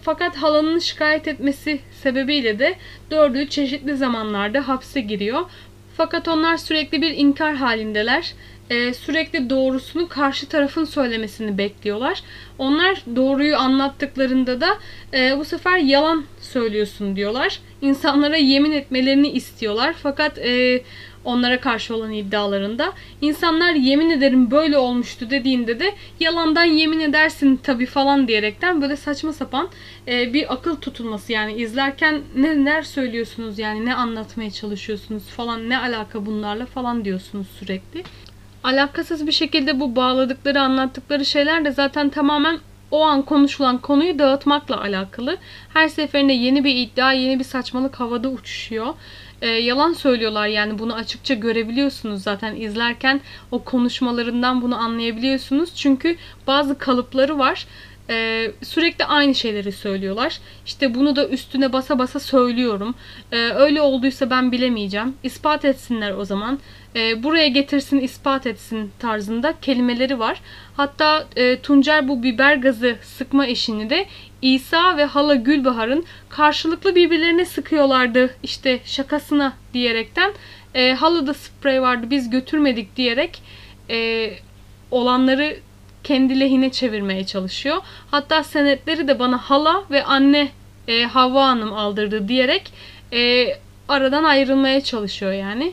Fakat halanın şikayet etmesi sebebiyle de dördü çeşitli zamanlarda hapse giriyor. Fakat onlar sürekli bir inkar halindeler. Ee, sürekli doğrusunu karşı tarafın söylemesini bekliyorlar. Onlar doğruyu anlattıklarında da e, bu sefer yalan söylüyorsun diyorlar. İnsanlara yemin etmelerini istiyorlar. Fakat e, onlara karşı olan iddialarında. İnsanlar yemin ederim böyle olmuştu dediğinde de yalandan yemin edersin tabii falan diyerekten böyle saçma sapan e, bir akıl tutulması yani izlerken ne neler söylüyorsunuz yani ne anlatmaya çalışıyorsunuz falan ne alaka bunlarla falan diyorsunuz sürekli. Alakasız bir şekilde bu bağladıkları anlattıkları şeyler de zaten tamamen o an konuşulan konuyu dağıtmakla alakalı. Her seferinde yeni bir iddia, yeni bir saçmalık havada uçuşuyor e, yalan söylüyorlar yani bunu açıkça görebiliyorsunuz zaten izlerken o konuşmalarından bunu anlayabiliyorsunuz. Çünkü bazı kalıpları var. Ee, sürekli aynı şeyleri söylüyorlar. İşte bunu da üstüne basa basa söylüyorum. Ee, öyle olduysa ben bilemeyeceğim. İspat etsinler o zaman. Ee, buraya getirsin, ispat etsin tarzında kelimeleri var. Hatta e, Tuncer bu biber gazı sıkma işini de İsa ve hala Gülbahar'ın karşılıklı birbirlerine sıkıyorlardı işte şakasına diyerekten. E, halıda sprey vardı biz götürmedik diyerek e, olanları kendi lehine çevirmeye çalışıyor. Hatta senetleri de bana hala ve anne e, Havva Hanım aldırdı diyerek e, aradan ayrılmaya çalışıyor yani.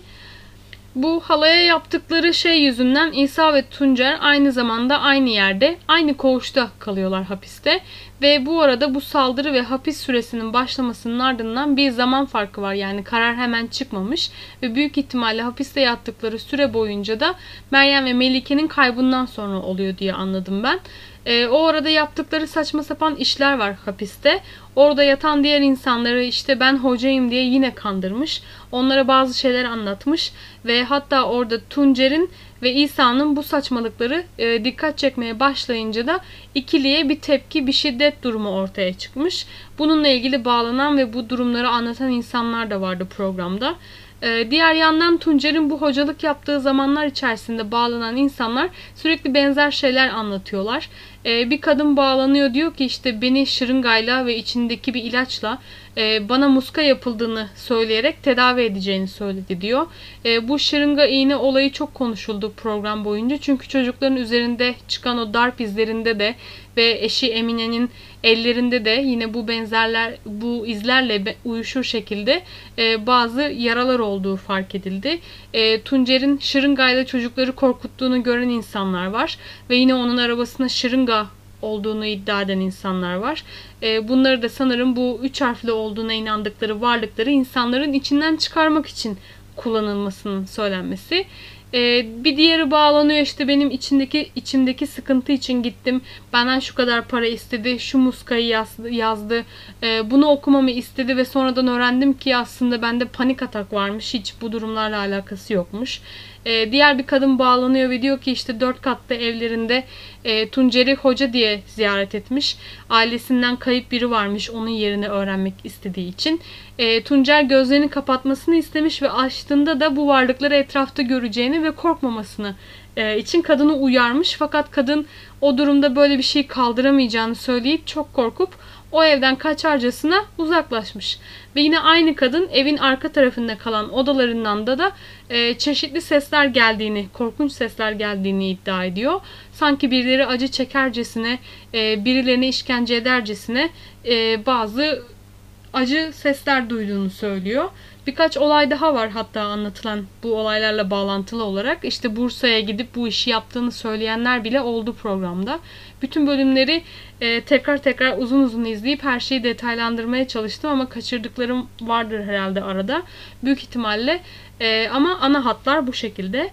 Bu halaya yaptıkları şey yüzünden İsa ve Tuncer aynı zamanda aynı yerde, aynı koğuşta kalıyorlar hapiste. Ve bu arada bu saldırı ve hapis süresinin başlamasının ardından bir zaman farkı var. Yani karar hemen çıkmamış ve büyük ihtimalle hapiste yattıkları süre boyunca da Meryem ve Melike'nin kaybından sonra oluyor diye anladım ben. E, o arada yaptıkları saçma sapan işler var hapiste. Orada yatan diğer insanları işte ben hocayım diye yine kandırmış. Onlara bazı şeyler anlatmış ve hatta orada Tuncer'in ve İsa'nın bu saçmalıkları e, dikkat çekmeye başlayınca da ikiliye bir tepki, bir şiddet durumu ortaya çıkmış. Bununla ilgili bağlanan ve bu durumları anlatan insanlar da vardı programda. Ee, diğer yandan Tuncer'in bu hocalık yaptığı zamanlar içerisinde bağlanan insanlar sürekli benzer şeyler anlatıyorlar. Ee, bir kadın bağlanıyor diyor ki işte beni şırıngayla ve içindeki bir ilaçla e, bana muska yapıldığını söyleyerek tedavi edeceğini söyledi diyor. E, bu şırınga iğne olayı çok konuşuldu program boyunca. Çünkü çocukların üzerinde çıkan o darp izlerinde de ve eşi Emine'nin ellerinde de yine bu benzerler bu izlerle uyuşur şekilde e, bazı yaralar olduğu fark edildi. E, Tuncer'in şırıngayla çocukları korkuttuğunu gören insanlar var ve yine onun arabasına şırınga olduğunu iddia eden insanlar var. E, bunları da sanırım bu üç harfli olduğuna inandıkları varlıkları insanların içinden çıkarmak için kullanılmasının söylenmesi. Ee, bir diğeri bağlanıyor işte benim içindeki içimdeki sıkıntı için gittim. Benden şu kadar para istedi. Şu muskayı yazdı. yazdı. Ee, bunu okumamı istedi ve sonradan öğrendim ki aslında bende panik atak varmış. Hiç bu durumlarla alakası yokmuş. Ee, diğer bir kadın bağlanıyor ve diyor ki işte dört katlı evlerinde e, Tuncer'i hoca diye ziyaret etmiş. Ailesinden kayıp biri varmış onun yerini öğrenmek istediği için. E, Tuncer gözlerini kapatmasını istemiş ve açtığında da bu varlıkları etrafta göreceğini ve korkmamasını e, için kadını uyarmış. Fakat kadın o durumda böyle bir şey kaldıramayacağını söyleyip çok korkup o evden kaçarcasına uzaklaşmış. Ve yine aynı kadın evin arka tarafında kalan odalarından da da e, çeşitli sesler geldiğini, korkunç sesler geldiğini iddia ediyor. Sanki birileri acı çekercesine, e, birilerini işkence edercesine e, bazı acı sesler duyduğunu söylüyor. Birkaç olay daha var hatta anlatılan bu olaylarla bağlantılı olarak. İşte Bursa'ya gidip bu işi yaptığını söyleyenler bile oldu programda. Bütün bölümleri e, tekrar tekrar uzun uzun izleyip her şeyi detaylandırmaya çalıştım ama kaçırdıklarım vardır herhalde arada. Büyük ihtimalle e, ama ana hatlar bu şekilde.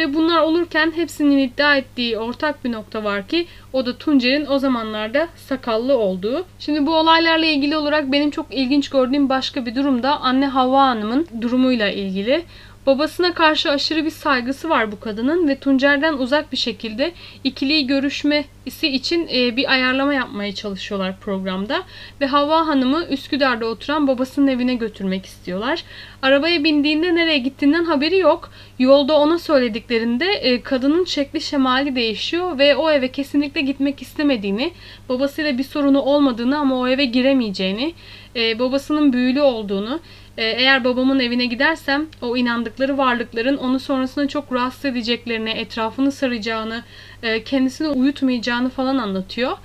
Ve bunlar olurken hepsinin iddia ettiği ortak bir nokta var ki o da Tuncer'in o zamanlarda sakallı olduğu. Şimdi bu olaylarla ilgili olarak benim çok ilginç gördüğüm başka bir durum da anne Havva Hanım'ın durumuyla ilgili. Babasına karşı aşırı bir saygısı var bu kadının ve Tuncer'den uzak bir şekilde ikili görüşmesi için e, bir ayarlama yapmaya çalışıyorlar programda. Ve Havva Hanım'ı Üsküdar'da oturan babasının evine götürmek istiyorlar. Arabaya bindiğinde nereye gittiğinden haberi yok. Yolda ona söylediklerinde e, kadının şekli şemali değişiyor ve o eve kesinlikle gitmek istemediğini, babasıyla bir sorunu olmadığını ama o eve giremeyeceğini, e, babasının büyülü olduğunu, eğer babamın evine gidersem o inandıkları varlıkların onu sonrasında çok rahatsız edeceklerini, etrafını saracağını, e, kendisini uyutmayacağını falan anlatıyor.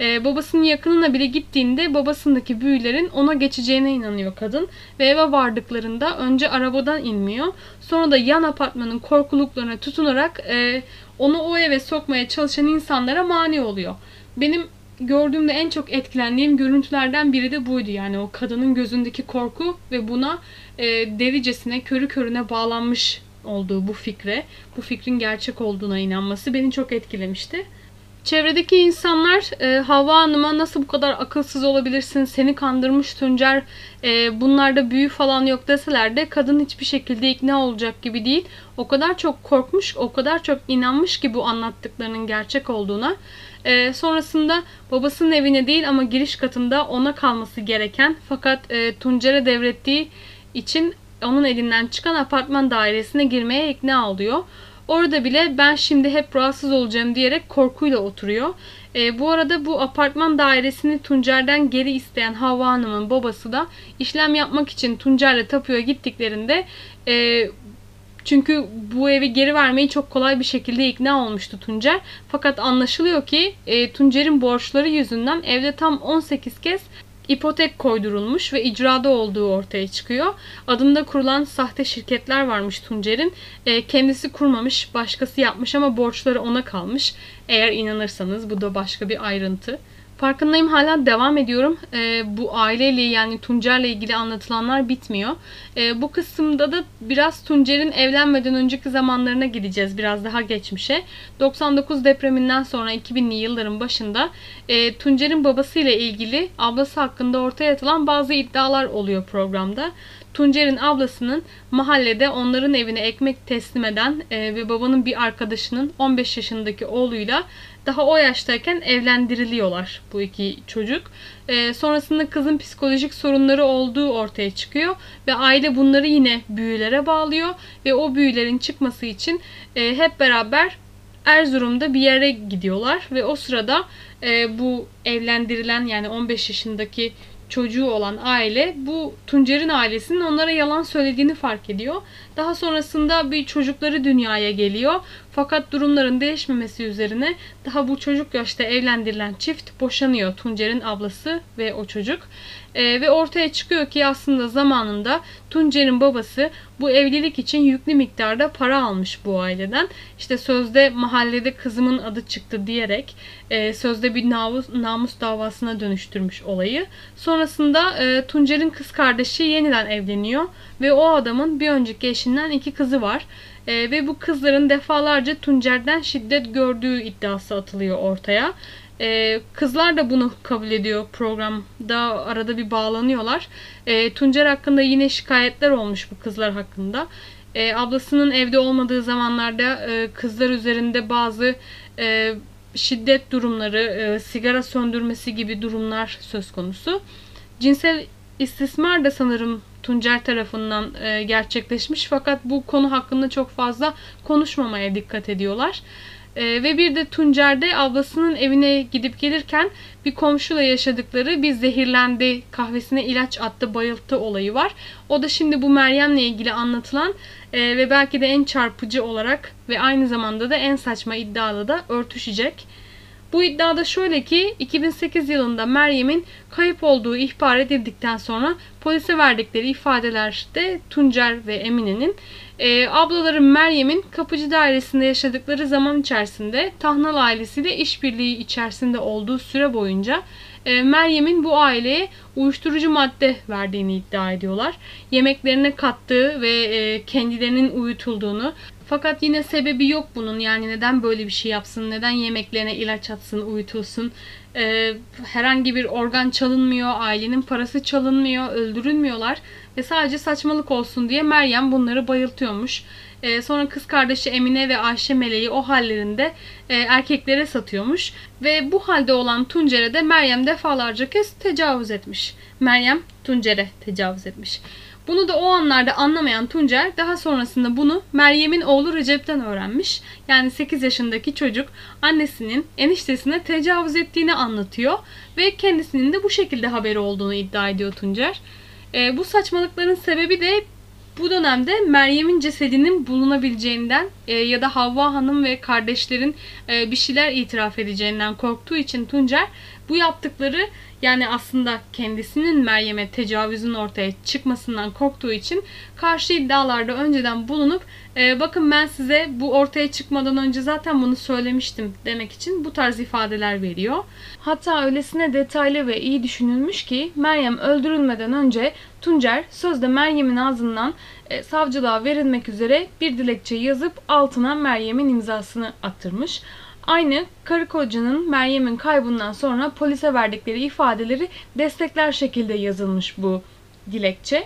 Ee, babasının yakınına bile gittiğinde babasındaki büyülerin ona geçeceğine inanıyor kadın. Ve eve vardıklarında önce arabadan inmiyor. Sonra da yan apartmanın korkuluklarına tutunarak e, onu o eve sokmaya çalışan insanlara mani oluyor. Benim gördüğümde en çok etkilendiğim görüntülerden biri de buydu. Yani o kadının gözündeki korku ve buna e, delicesine, körü körüne bağlanmış olduğu bu fikre, bu fikrin gerçek olduğuna inanması beni çok etkilemişti. Çevredeki insanlar e, Havva Hanım'a nasıl bu kadar akılsız olabilirsin, seni kandırmış Tuncer, e, bunlarda büyü falan yok deseler de kadın hiçbir şekilde ikna olacak gibi değil. O kadar çok korkmuş, o kadar çok inanmış ki bu anlattıklarının gerçek olduğuna. E, sonrasında babasının evine değil ama giriş katında ona kalması gereken fakat e, Tuncer'e devrettiği için onun elinden çıkan apartman dairesine girmeye ikna oluyor. Orada bile ben şimdi hep rahatsız olacağım diyerek korkuyla oturuyor. E, bu arada bu apartman dairesini Tuncer'den geri isteyen Havva Hanım'ın babası da işlem yapmak için Tuncer'le tapuya gittiklerinde e, çünkü bu evi geri vermeyi çok kolay bir şekilde ikna olmuştu Tuncer. Fakat anlaşılıyor ki e, Tuncer'in borçları yüzünden evde tam 18 kez ipotek koydurulmuş ve icrada olduğu ortaya çıkıyor. Adında kurulan sahte şirketler varmış Tuncer'in. E, kendisi kurmamış, başkası yapmış ama borçları ona kalmış. Eğer inanırsanız bu da başka bir ayrıntı. Farkındayım hala devam ediyorum. E, bu aileyle yani Tuncer'le ilgili anlatılanlar bitmiyor. E, bu kısımda da biraz Tuncer'in evlenmeden önceki zamanlarına gideceğiz. Biraz daha geçmişe. 99 depreminden sonra 2000'li yılların başında e, Tuncer'in babasıyla ilgili ablası hakkında ortaya atılan bazı iddialar oluyor programda. Tuncer'in ablasının mahallede onların evine ekmek teslim eden e, ve babanın bir arkadaşının 15 yaşındaki oğluyla daha o yaştayken evlendiriliyorlar bu iki çocuk. E, sonrasında kızın psikolojik sorunları olduğu ortaya çıkıyor ve aile bunları yine büyülere bağlıyor ve o büyülerin çıkması için e, hep beraber Erzurum'da bir yere gidiyorlar ve o sırada e, bu evlendirilen yani 15 yaşındaki çocuğu olan aile bu Tuncer'in ailesinin onlara yalan söylediğini fark ediyor. Daha sonrasında bir çocukları dünyaya geliyor. Fakat durumların değişmemesi üzerine daha bu çocuk yaşta evlendirilen çift boşanıyor. Tuncer'in ablası ve o çocuk. E, ve ortaya çıkıyor ki aslında zamanında Tuncer'in babası bu evlilik için yüklü miktarda para almış bu aileden. İşte sözde mahallede kızımın adı çıktı diyerek e, sözde bir namus, namus davasına dönüştürmüş olayı. Sonrasında e, Tuncer'in kız kardeşi yeniden evleniyor ve o adamın bir önceki eşinden iki kızı var. E, ve bu kızların defalarca Tuncer'den şiddet gördüğü iddiası atılıyor ortaya. Ee, kızlar da bunu kabul ediyor programda arada bir bağlanıyorlar. Ee, Tuncer hakkında yine şikayetler olmuş bu kızlar hakkında. Ee, ablasının evde olmadığı zamanlarda e, kızlar üzerinde bazı e, şiddet durumları, e, sigara söndürmesi gibi durumlar söz konusu. Cinsel istismar da sanırım Tuncer tarafından e, gerçekleşmiş fakat bu konu hakkında çok fazla konuşmamaya dikkat ediyorlar. E, ve bir de Tuncer'de ablasının evine gidip gelirken bir komşuyla yaşadıkları bir zehirlendi, kahvesine ilaç attı, bayılttı olayı var. O da şimdi bu Meryem'le ilgili anlatılan e, ve belki de en çarpıcı olarak ve aynı zamanda da en saçma iddialı da örtüşecek. Bu iddiada şöyle ki 2008 yılında Meryem'in kayıp olduğu ihbar edildikten sonra polise verdikleri ifadelerde Tuncer ve Emine'nin e, ablaları Meryem'in kapıcı dairesinde yaşadıkları zaman içerisinde Tahnal ailesiyle işbirliği içerisinde olduğu süre boyunca e, Meryem'in bu aileye uyuşturucu madde verdiğini iddia ediyorlar. Yemeklerine kattığı ve e, kendilerinin uyutulduğunu fakat yine sebebi yok bunun. Yani neden böyle bir şey yapsın? Neden yemeklerine ilaç atsın, uyutulsun? Ee, herhangi bir organ çalınmıyor, ailenin parası çalınmıyor, öldürülmüyorlar. Ve sadece saçmalık olsun diye Meryem bunları bayıltıyormuş. Ee, sonra kız kardeşi Emine ve Ayşe Meleği o hallerinde e, erkeklere satıyormuş. Ve bu halde olan Tuncer'e de Meryem defalarca kez tecavüz etmiş. Meryem Tuncer'e tecavüz etmiş. Bunu da o anlarda anlamayan Tuncer daha sonrasında bunu Meryem'in oğlu Recep'ten öğrenmiş. Yani 8 yaşındaki çocuk annesinin eniştesine tecavüz ettiğini anlatıyor ve kendisinin de bu şekilde haberi olduğunu iddia ediyor Tuncer. E, bu saçmalıkların sebebi de bu dönemde Meryem'in cesedinin bulunabileceğinden e, ya da Havva Hanım ve kardeşlerin e, bir şeyler itiraf edeceğinden korktuğu için Tuncer bu yaptıkları yani aslında kendisinin Meryem'e tecavüzün ortaya çıkmasından korktuğu için karşı iddialarda önceden bulunup e, bakın ben size bu ortaya çıkmadan önce zaten bunu söylemiştim demek için bu tarz ifadeler veriyor. Hatta öylesine detaylı ve iyi düşünülmüş ki Meryem öldürülmeden önce Tuncer sözde Meryem'in ağzından e, savcılığa verilmek üzere bir dilekçe yazıp altına Meryem'in imzasını attırmış. Aynı karı kocanın Meryem'in kaybından sonra polise verdikleri ifadeleri destekler şekilde yazılmış bu dilekçe.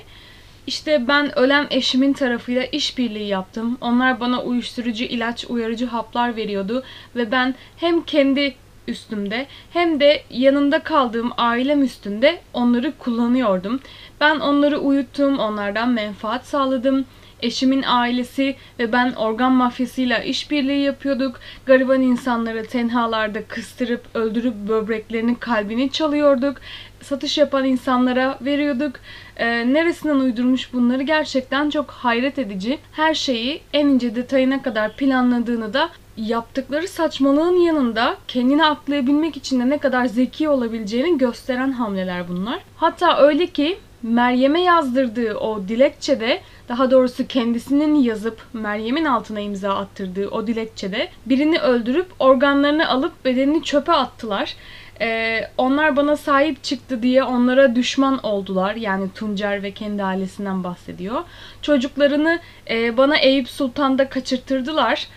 İşte ben ölen eşimin tarafıyla işbirliği yaptım. Onlar bana uyuşturucu ilaç, uyarıcı haplar veriyordu ve ben hem kendi üstümde hem de yanında kaldığım ailem üstünde onları kullanıyordum. Ben onları uyuttum, onlardan menfaat sağladım. Eşimin ailesi ve ben organ mafyasıyla işbirliği yapıyorduk. Gariban insanları tenhalarda kıstırıp öldürüp böbreklerinin kalbini çalıyorduk. Satış yapan insanlara veriyorduk. Ee, neresinden uydurmuş bunları gerçekten çok hayret edici. Her şeyi en ince detayına kadar planladığını da yaptıkları saçmalığın yanında kendini aklayabilmek için de ne kadar zeki olabileceğini gösteren hamleler bunlar. Hatta öyle ki Meryem'e yazdırdığı o dilekçede daha doğrusu kendisinin yazıp Meryem'in altına imza attırdığı o dilekçede birini öldürüp organlarını alıp bedenini çöpe attılar. Ee, onlar bana sahip çıktı diye onlara düşman oldular. Yani Tuncer ve kendi ailesinden bahsediyor. Çocuklarını e, bana Eyüp Sultan'da kaçırtırdılar.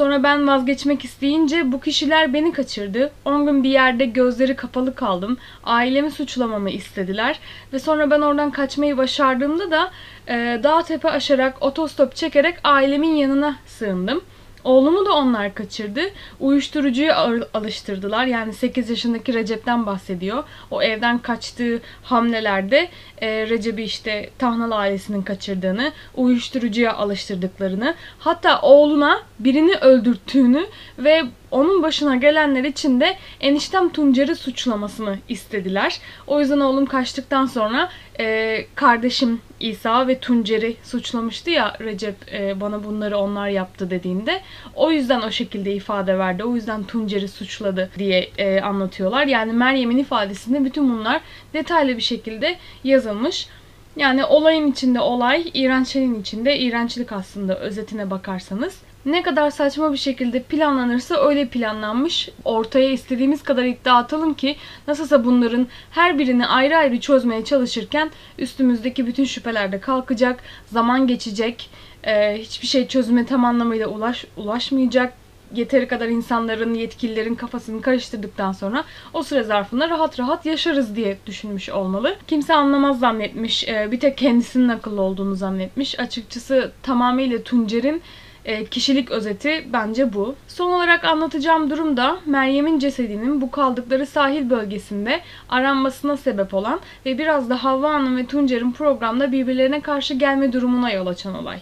Sonra ben vazgeçmek isteyince bu kişiler beni kaçırdı. 10 gün bir yerde gözleri kapalı kaldım. Ailemi suçlamamı istediler. Ve sonra ben oradan kaçmayı başardığımda da e, dağ tepe aşarak otostop çekerek ailemin yanına sığındım. Oğlumu da onlar kaçırdı. Uyuşturucuya alıştırdılar. Yani 8 yaşındaki Recep'ten bahsediyor. O evden kaçtığı hamlelerde e, Recep'i işte Tahnal ailesinin kaçırdığını, uyuşturucuya alıştırdıklarını, hatta oğluna birini öldürttüğünü ve onun başına gelenler için de eniştem Tuncer'i suçlamasını istediler. O yüzden oğlum kaçtıktan sonra e, kardeşim İsa ve Tuncer'i suçlamıştı ya Recep e, bana bunları onlar yaptı dediğinde. O yüzden o şekilde ifade verdi. O yüzden Tuncer'i suçladı diye e, anlatıyorlar. Yani Meryem'in ifadesinde bütün bunlar detaylı bir şekilde yazılmış. Yani olayın içinde olay, iğrençliğin içinde iğrençlik aslında özetine bakarsanız. Ne kadar saçma bir şekilde planlanırsa öyle planlanmış. Ortaya istediğimiz kadar iddia atalım ki nasılsa bunların her birini ayrı ayrı çözmeye çalışırken üstümüzdeki bütün şüpheler de kalkacak, zaman geçecek, e, hiçbir şey çözüme tam anlamıyla ulaş, ulaşmayacak yeteri kadar insanların, yetkililerin kafasını karıştırdıktan sonra o süre zarfında rahat rahat yaşarız diye düşünmüş olmalı. Kimse anlamaz zannetmiş, e, bir tek kendisinin akıllı olduğunu zannetmiş. Açıkçası tamamıyla Tuncer'in e, kişilik özeti bence bu. Son olarak anlatacağım durum da Meryem'in cesedinin bu kaldıkları sahil bölgesinde aranmasına sebep olan ve biraz da Havva Hanım ve Tuncer'in programda birbirlerine karşı gelme durumuna yol açan olay.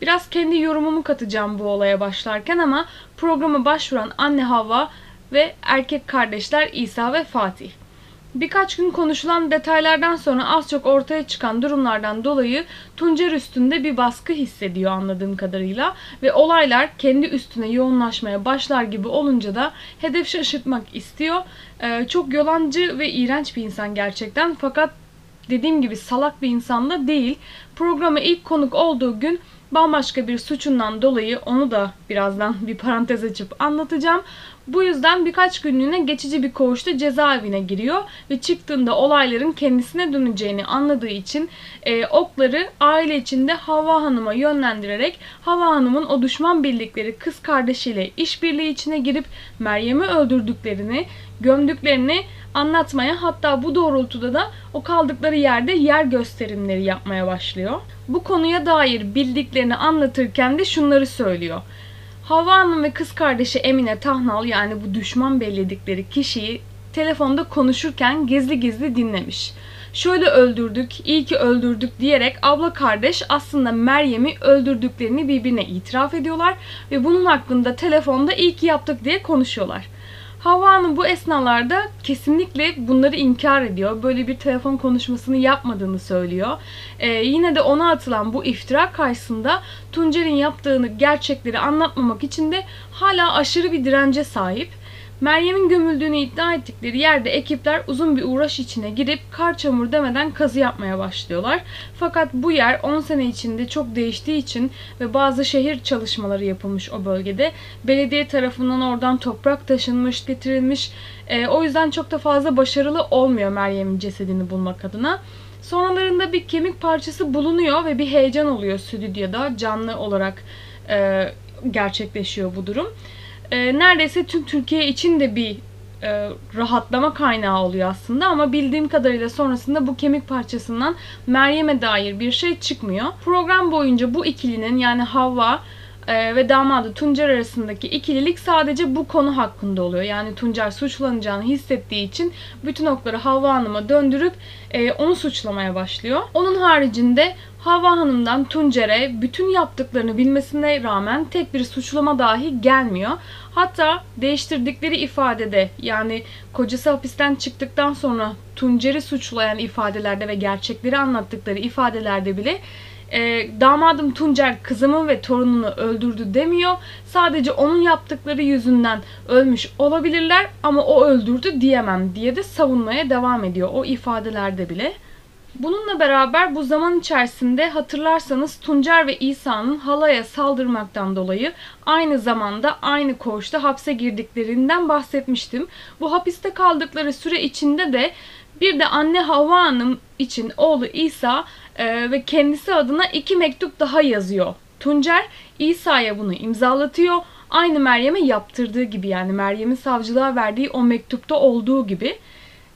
Biraz kendi yorumumu katacağım bu olaya başlarken ama programa başvuran anne Havva ve erkek kardeşler İsa ve Fatih. Birkaç gün konuşulan detaylardan sonra az çok ortaya çıkan durumlardan dolayı Tuncer üstünde bir baskı hissediyor anladığım kadarıyla ve olaylar kendi üstüne yoğunlaşmaya başlar gibi olunca da hedef şaşırtmak istiyor. Ee, çok yolancı ve iğrenç bir insan gerçekten fakat dediğim gibi salak bir insan da değil. Programa ilk konuk olduğu gün bambaşka bir suçundan dolayı onu da birazdan bir parantez açıp anlatacağım. Bu yüzden birkaç günlüğüne geçici bir koğuşta cezaevine giriyor ve çıktığında olayların kendisine döneceğini anladığı için e, okları aile içinde Hava Hanım'a yönlendirerek Hava Hanım'ın o düşman bildikleri kız kardeşiyle işbirliği içine girip Meryem'i öldürdüklerini, gömdüklerini anlatmaya hatta bu doğrultuda da o kaldıkları yerde yer gösterimleri yapmaya başlıyor. Bu konuya dair bildiklerini anlatırken de şunları söylüyor. Havva ve kız kardeşi Emine Tahnal yani bu düşman belledikleri kişiyi telefonda konuşurken gizli gizli dinlemiş. Şöyle öldürdük, iyi ki öldürdük diyerek abla kardeş aslında Meryem'i öldürdüklerini birbirine itiraf ediyorlar ve bunun hakkında telefonda iyi ki yaptık diye konuşuyorlar. Havva Hanım bu esnalarda kesinlikle bunları inkar ediyor. Böyle bir telefon konuşmasını yapmadığını söylüyor. Ee, yine de ona atılan bu iftira karşısında Tuncer'in yaptığını gerçekleri anlatmamak için de hala aşırı bir dirence sahip. Meryem'in gömüldüğünü iddia ettikleri yerde ekipler uzun bir uğraş içine girip kar çamur demeden kazı yapmaya başlıyorlar. Fakat bu yer 10 sene içinde çok değiştiği için ve bazı şehir çalışmaları yapılmış o bölgede. Belediye tarafından oradan toprak taşınmış, getirilmiş. E, o yüzden çok da fazla başarılı olmuyor Meryem'in cesedini bulmak adına. Sonralarında bir kemik parçası bulunuyor ve bir heyecan oluyor stüdyoda canlı olarak e, gerçekleşiyor bu durum e, neredeyse tüm Türkiye için de bir e, rahatlama kaynağı oluyor aslında ama bildiğim kadarıyla sonrasında bu kemik parçasından Meryem'e dair bir şey çıkmıyor. Program boyunca bu ikilinin yani Havva e, ve damadı Tuncer arasındaki ikililik sadece bu konu hakkında oluyor. Yani Tuncer suçlanacağını hissettiği için bütün okları Havva Hanım'a döndürüp e, onu suçlamaya başlıyor. Onun haricinde Havva Hanım'dan Tuncer'e bütün yaptıklarını bilmesine rağmen tek bir suçlama dahi gelmiyor. Hatta değiştirdikleri ifadede yani kocası hapisten çıktıktan sonra Tuncer'i suçlayan ifadelerde ve gerçekleri anlattıkları ifadelerde bile e, damadım Tuncer kızımı ve torununu öldürdü demiyor. Sadece onun yaptıkları yüzünden ölmüş olabilirler ama o öldürdü diyemem diye de savunmaya devam ediyor o ifadelerde bile. Bununla beraber bu zaman içerisinde hatırlarsanız Tuncer ve İsa'nın halaya saldırmaktan dolayı aynı zamanda aynı koğuşta hapse girdiklerinden bahsetmiştim. Bu hapiste kaldıkları süre içinde de bir de anne Havva Hanım için oğlu İsa e, ve kendisi adına iki mektup daha yazıyor. Tuncer İsa'ya bunu imzalatıyor. Aynı Meryem'e yaptırdığı gibi yani Meryem'in savcılığa verdiği o mektupta olduğu gibi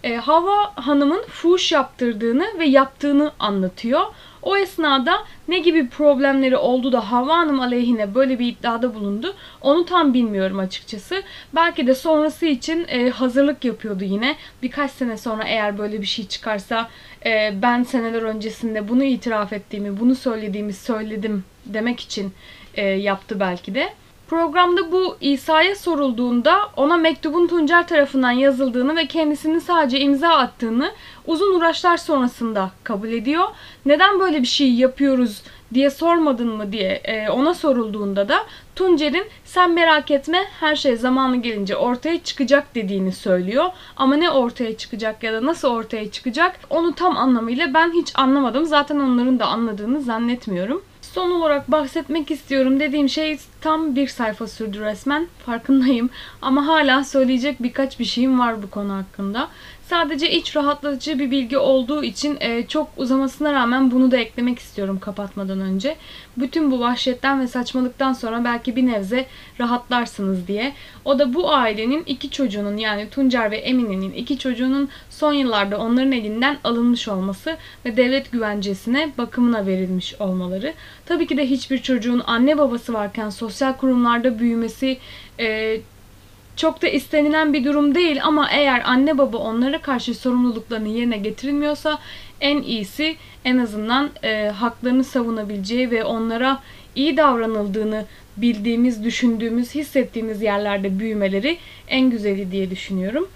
e, Hava Hanım'ın fuş yaptırdığını ve yaptığını anlatıyor. O esnada ne gibi problemleri oldu da Havva Hanım aleyhine böyle bir iddiada bulundu onu tam bilmiyorum açıkçası. Belki de sonrası için e, hazırlık yapıyordu yine. Birkaç sene sonra eğer böyle bir şey çıkarsa e, ben seneler öncesinde bunu itiraf ettiğimi, bunu söylediğimi söyledim demek için e, yaptı belki de. Programda bu İsa'ya sorulduğunda ona mektubun Tuncer tarafından yazıldığını ve kendisinin sadece imza attığını uzun uğraşlar sonrasında kabul ediyor. Neden böyle bir şey yapıyoruz diye sormadın mı diye e, ona sorulduğunda da Tuncer'in sen merak etme her şey zamanı gelince ortaya çıkacak dediğini söylüyor. Ama ne ortaya çıkacak ya da nasıl ortaya çıkacak onu tam anlamıyla ben hiç anlamadım. Zaten onların da anladığını zannetmiyorum. Son olarak bahsetmek istiyorum dediğim şey tam bir sayfa sürdü resmen. Farkındayım. Ama hala söyleyecek birkaç bir şeyim var bu konu hakkında. Sadece iç rahatlatıcı bir bilgi olduğu için e, çok uzamasına rağmen bunu da eklemek istiyorum kapatmadan önce. Bütün bu vahşetten ve saçmalıktan sonra belki bir nebze rahatlarsınız diye. O da bu ailenin iki çocuğunun yani Tuncer ve Emine'nin iki çocuğunun son yıllarda onların elinden alınmış olması ve devlet güvencesine bakımına verilmiş olmaları. Tabii ki de hiçbir çocuğun anne babası varken sosyal kurumlarda büyümesi e, çok da istenilen bir durum değil ama eğer anne baba onlara karşı sorumluluklarını yerine getirilmiyorsa en iyisi en azından e, haklarını savunabileceği ve onlara iyi davranıldığını bildiğimiz, düşündüğümüz, hissettiğimiz yerlerde büyümeleri en güzeli diye düşünüyorum.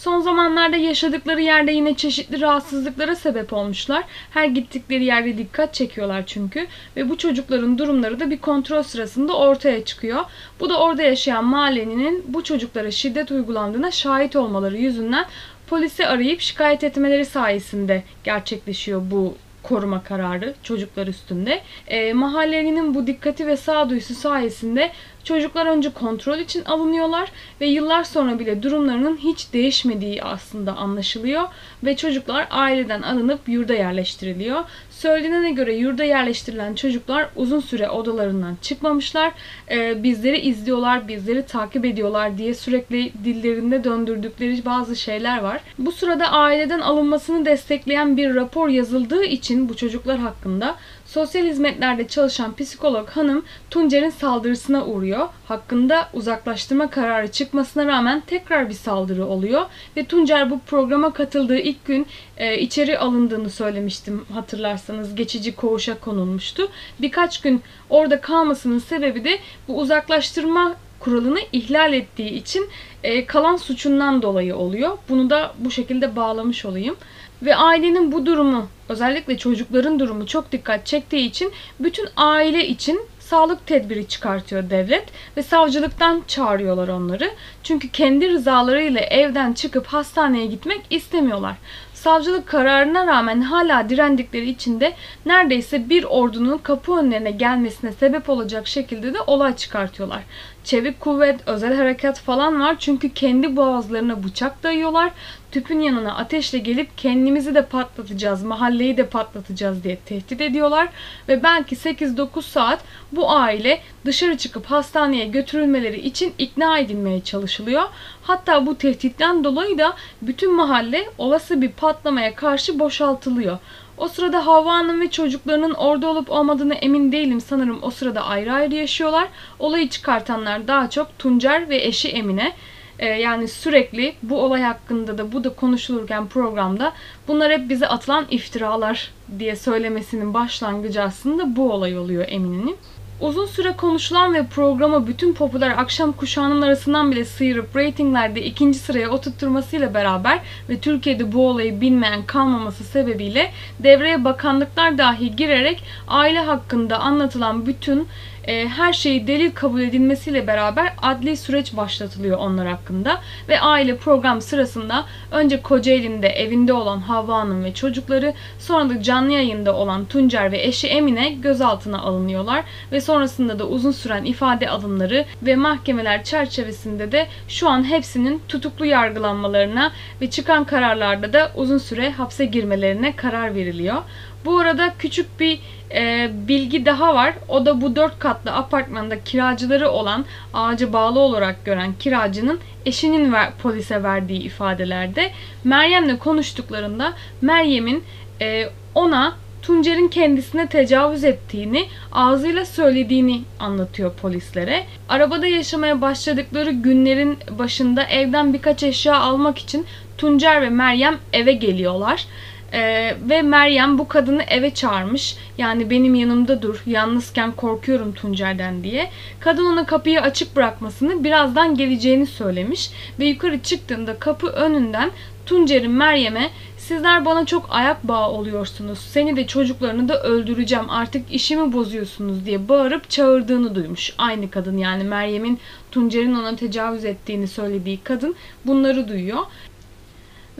Son zamanlarda yaşadıkları yerde yine çeşitli rahatsızlıklara sebep olmuşlar. Her gittikleri yerde dikkat çekiyorlar çünkü ve bu çocukların durumları da bir kontrol sırasında ortaya çıkıyor. Bu da orada yaşayan mahallenin bu çocuklara şiddet uygulandığına şahit olmaları yüzünden polisi arayıp şikayet etmeleri sayesinde gerçekleşiyor bu koruma kararı çocuklar üstünde. E, mahallenin bu dikkati ve sağduyusu sayesinde çocuklar önce kontrol için alınıyorlar ve yıllar sonra bile durumlarının hiç değişmediği aslında anlaşılıyor ve çocuklar aileden alınıp yurda yerleştiriliyor. Söylenene göre yurda yerleştirilen çocuklar uzun süre odalarından çıkmamışlar. Ee, bizleri izliyorlar, bizleri takip ediyorlar diye sürekli dillerinde döndürdükleri bazı şeyler var. Bu sırada aileden alınmasını destekleyen bir rapor yazıldığı için bu çocuklar hakkında Sosyal hizmetlerde çalışan psikolog hanım Tuncer'in saldırısına uğruyor. Hakkında uzaklaştırma kararı çıkmasına rağmen tekrar bir saldırı oluyor. Ve Tuncer bu programa katıldığı ilk gün e, içeri alındığını söylemiştim hatırlarsanız. Geçici koğuşa konulmuştu. Birkaç gün orada kalmasının sebebi de bu uzaklaştırma kuralını ihlal ettiği için e, kalan suçundan dolayı oluyor. Bunu da bu şekilde bağlamış olayım. Ve ailenin bu durumu, özellikle çocukların durumu çok dikkat çektiği için bütün aile için sağlık tedbiri çıkartıyor devlet ve savcılıktan çağırıyorlar onları. Çünkü kendi rızalarıyla evden çıkıp hastaneye gitmek istemiyorlar. Savcılık kararına rağmen hala direndikleri için de neredeyse bir ordunun kapı önlerine gelmesine sebep olacak şekilde de olay çıkartıyorlar. Çevik kuvvet, özel harekat falan var çünkü kendi boğazlarına bıçak dayıyorlar. Tüpün yanına ateşle gelip kendimizi de patlatacağız, mahalleyi de patlatacağız diye tehdit ediyorlar. Ve belki 8-9 saat bu aile dışarı çıkıp hastaneye götürülmeleri için ikna edilmeye çalışılıyor. Hatta bu tehditten dolayı da bütün mahalle olası bir patlamaya karşı boşaltılıyor. O sırada Havva Hanım ve çocuklarının orada olup olmadığını emin değilim. Sanırım o sırada ayrı ayrı yaşıyorlar. Olayı çıkartanlar daha çok Tuncer ve eşi Emine. Ee, yani sürekli bu olay hakkında da bu da konuşulurken programda bunlar hep bize atılan iftiralar diye söylemesinin başlangıcı aslında bu olay oluyor Emine'nin. Uzun süre konuşulan ve programı bütün popüler akşam kuşağının arasından bile sıyırıp reytinglerde ikinci sıraya oturtturmasıyla beraber ve Türkiye'de bu olayı bilmeyen kalmaması sebebiyle devreye bakanlıklar dahi girerek aile hakkında anlatılan bütün e, her şeyi delil kabul edilmesiyle beraber adli süreç başlatılıyor onlar hakkında ve aile program sırasında önce Kocaeli'nde evinde olan Havva Hanım ve çocukları sonra da canlı yayında olan Tuncer ve eşi Emine gözaltına alınıyorlar ve sonrasında da uzun süren ifade alımları ve mahkemeler çerçevesinde de şu an hepsinin tutuklu yargılanmalarına ve çıkan kararlarda da uzun süre hapse girmelerine karar veriliyor. Bu arada küçük bir e, bilgi daha var. O da bu dört katlı apartmanda kiracıları olan ağaca bağlı olarak gören kiracının eşinin ver, polise verdiği ifadelerde Meryem'le konuştuklarında Meryem'in e, ona Tuncer'in kendisine tecavüz ettiğini, ağzıyla söylediğini anlatıyor polislere. Arabada yaşamaya başladıkları günlerin başında evden birkaç eşya almak için Tuncer ve Meryem eve geliyorlar. Ee, ve Meryem bu kadını eve çağırmış. Yani benim yanımda dur, yalnızken korkuyorum Tuncer'den diye. Kadın ona kapıyı açık bırakmasını, birazdan geleceğini söylemiş. Ve yukarı çıktığında kapı önünden Tuncer'in Meryem'e sizler bana çok ayak bağı oluyorsunuz. Seni de çocuklarını da öldüreceğim. Artık işimi bozuyorsunuz diye bağırıp çağırdığını duymuş. Aynı kadın yani Meryem'in Tuncer'in ona tecavüz ettiğini söylediği kadın bunları duyuyor.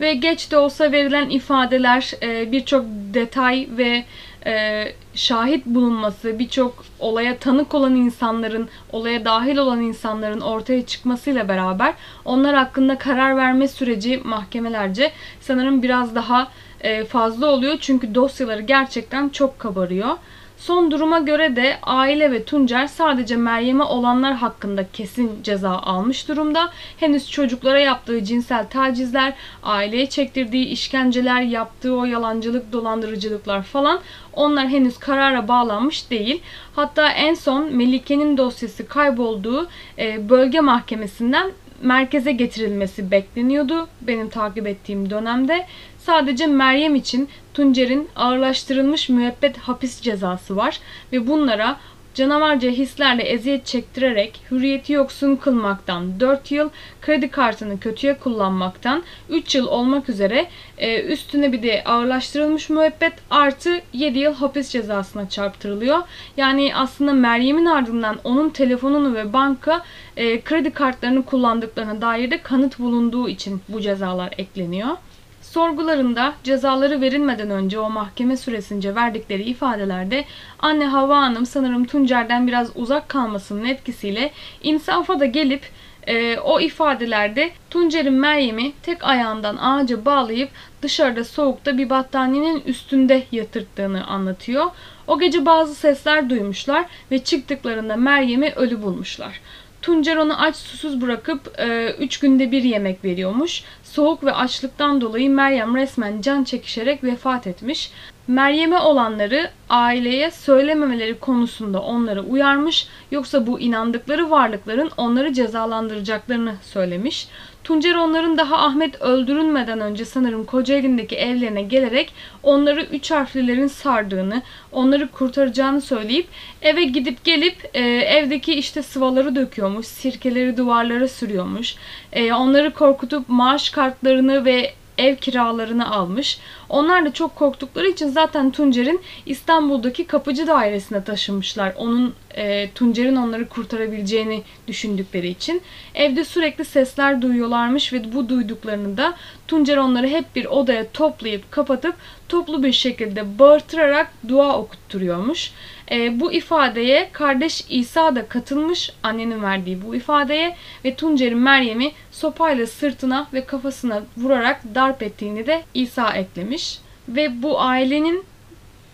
Ve geç de olsa verilen ifadeler, e, birçok detay ve e, şahit bulunması, birçok olaya tanık olan insanların, olaya dahil olan insanların ortaya çıkmasıyla beraber onlar hakkında karar verme süreci mahkemelerce sanırım biraz daha e, fazla oluyor. Çünkü dosyaları gerçekten çok kabarıyor. Son duruma göre de aile ve Tuncer sadece Meryem'e olanlar hakkında kesin ceza almış durumda. Henüz çocuklara yaptığı cinsel tacizler, aileye çektirdiği işkenceler, yaptığı o yalancılık, dolandırıcılıklar falan onlar henüz karara bağlanmış değil. Hatta en son Melike'nin dosyası kaybolduğu e, bölge mahkemesinden merkeze getirilmesi bekleniyordu benim takip ettiğim dönemde. Sadece Meryem için Tuncer'in ağırlaştırılmış müebbet hapis cezası var ve bunlara canavarca hislerle eziyet çektirerek hürriyeti yoksun kılmaktan 4 yıl, kredi kartını kötüye kullanmaktan 3 yıl olmak üzere e, üstüne bir de ağırlaştırılmış müebbet artı 7 yıl hapis cezasına çarptırılıyor. Yani aslında Meryem'in ardından onun telefonunu ve banka e, kredi kartlarını kullandıklarına dair de kanıt bulunduğu için bu cezalar ekleniyor. Sorgularında cezaları verilmeden önce o mahkeme süresince verdikleri ifadelerde anne Hava Hanım sanırım Tuncer'den biraz uzak kalmasının etkisiyle insafa da gelip e, o ifadelerde Tuncer'in Meryem'i tek ayağından ağaca bağlayıp dışarıda soğukta bir battaniyenin üstünde yatırttığını anlatıyor. O gece bazı sesler duymuşlar ve çıktıklarında Meryem'i ölü bulmuşlar. Tuncer onu aç susuz bırakıp 3 e, günde bir yemek veriyormuş. Soğuk ve açlıktan dolayı Meryem resmen can çekişerek vefat etmiş. Meryem'e olanları aileye söylememeleri konusunda onları uyarmış yoksa bu inandıkları varlıkların onları cezalandıracaklarını söylemiş. Tuncer onların daha Ahmet öldürülmeden önce sanırım Kocaeli'ndeki evlerine gelerek onları üç harflilerin sardığını, onları kurtaracağını söyleyip eve gidip gelip e, evdeki işte sıvaları döküyormuş, sirkeleri duvarlara sürüyormuş. E, onları korkutup maaş kartlarını ve ev kiralarını almış. Onlar da çok korktukları için zaten Tuncer'in İstanbul'daki kapıcı dairesine taşınmışlar. Onun e, Tuncer'in onları kurtarabileceğini düşündükleri için. Evde sürekli sesler duyuyorlarmış ve bu duyduklarını da Tuncer onları hep bir odaya toplayıp kapatıp toplu bir şekilde bağırtırarak dua okutturuyormuş. E, bu ifadeye kardeş İsa da katılmış annenin verdiği bu ifadeye ve Tuncer'in Meryem'i sopayla sırtına ve kafasına vurarak darp ettiğini de İsa eklemiş. Ve bu ailenin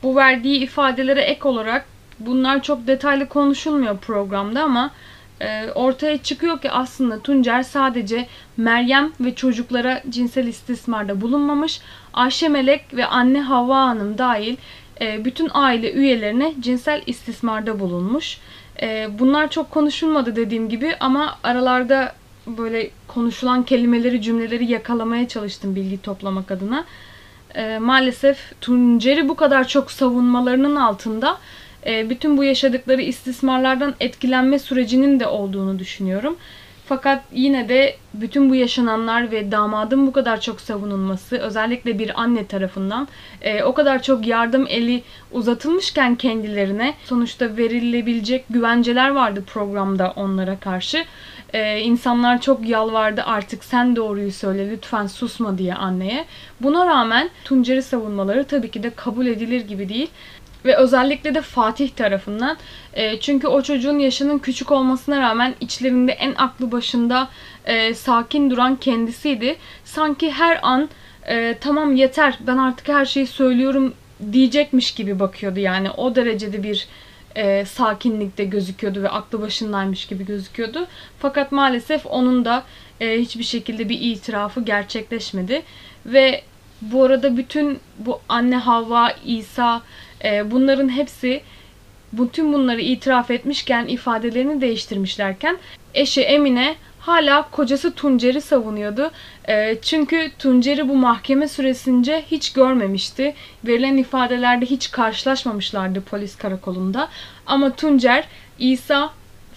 bu verdiği ifadelere ek olarak bunlar çok detaylı konuşulmuyor programda ama e, ortaya çıkıyor ki aslında Tuncer sadece Meryem ve çocuklara cinsel istismarda bulunmamış. Ayşe Melek ve anne Havva Hanım dahil bütün aile üyelerine cinsel istismarda bulunmuş. E, bunlar çok konuşulmadı dediğim gibi ama aralarda böyle konuşulan kelimeleri, cümleleri yakalamaya çalıştım bilgi toplamak adına. E, maalesef Tuncer'i bu kadar çok savunmalarının altında e, bütün bu yaşadıkları istismarlardan etkilenme sürecinin de olduğunu düşünüyorum. Fakat yine de bütün bu yaşananlar ve damadın bu kadar çok savunulması özellikle bir anne tarafından e, o kadar çok yardım eli uzatılmışken kendilerine sonuçta verilebilecek güvenceler vardı programda onlara karşı. E, insanlar çok yalvardı artık sen doğruyu söyle lütfen susma diye anneye. Buna rağmen Tuncer'i savunmaları tabii ki de kabul edilir gibi değil. Ve özellikle de Fatih tarafından. E, çünkü o çocuğun yaşının küçük olmasına rağmen içlerinde en aklı başında e, sakin duran kendisiydi. Sanki her an e, tamam yeter ben artık her şeyi söylüyorum diyecekmiş gibi bakıyordu yani. O derecede bir e, sakinlikte gözüküyordu ve aklı başındaymış gibi gözüküyordu. Fakat maalesef onun da e, hiçbir şekilde bir itirafı gerçekleşmedi. Ve bu arada bütün bu anne Havva, İsa e, bunların hepsi bütün bunları itiraf etmişken ifadelerini değiştirmişlerken eşi Emine hala kocası Tuncer'i savunuyordu. E, çünkü Tuncer'i bu mahkeme süresince hiç görmemişti. Verilen ifadelerde hiç karşılaşmamışlardı polis karakolunda. Ama Tuncer, İsa,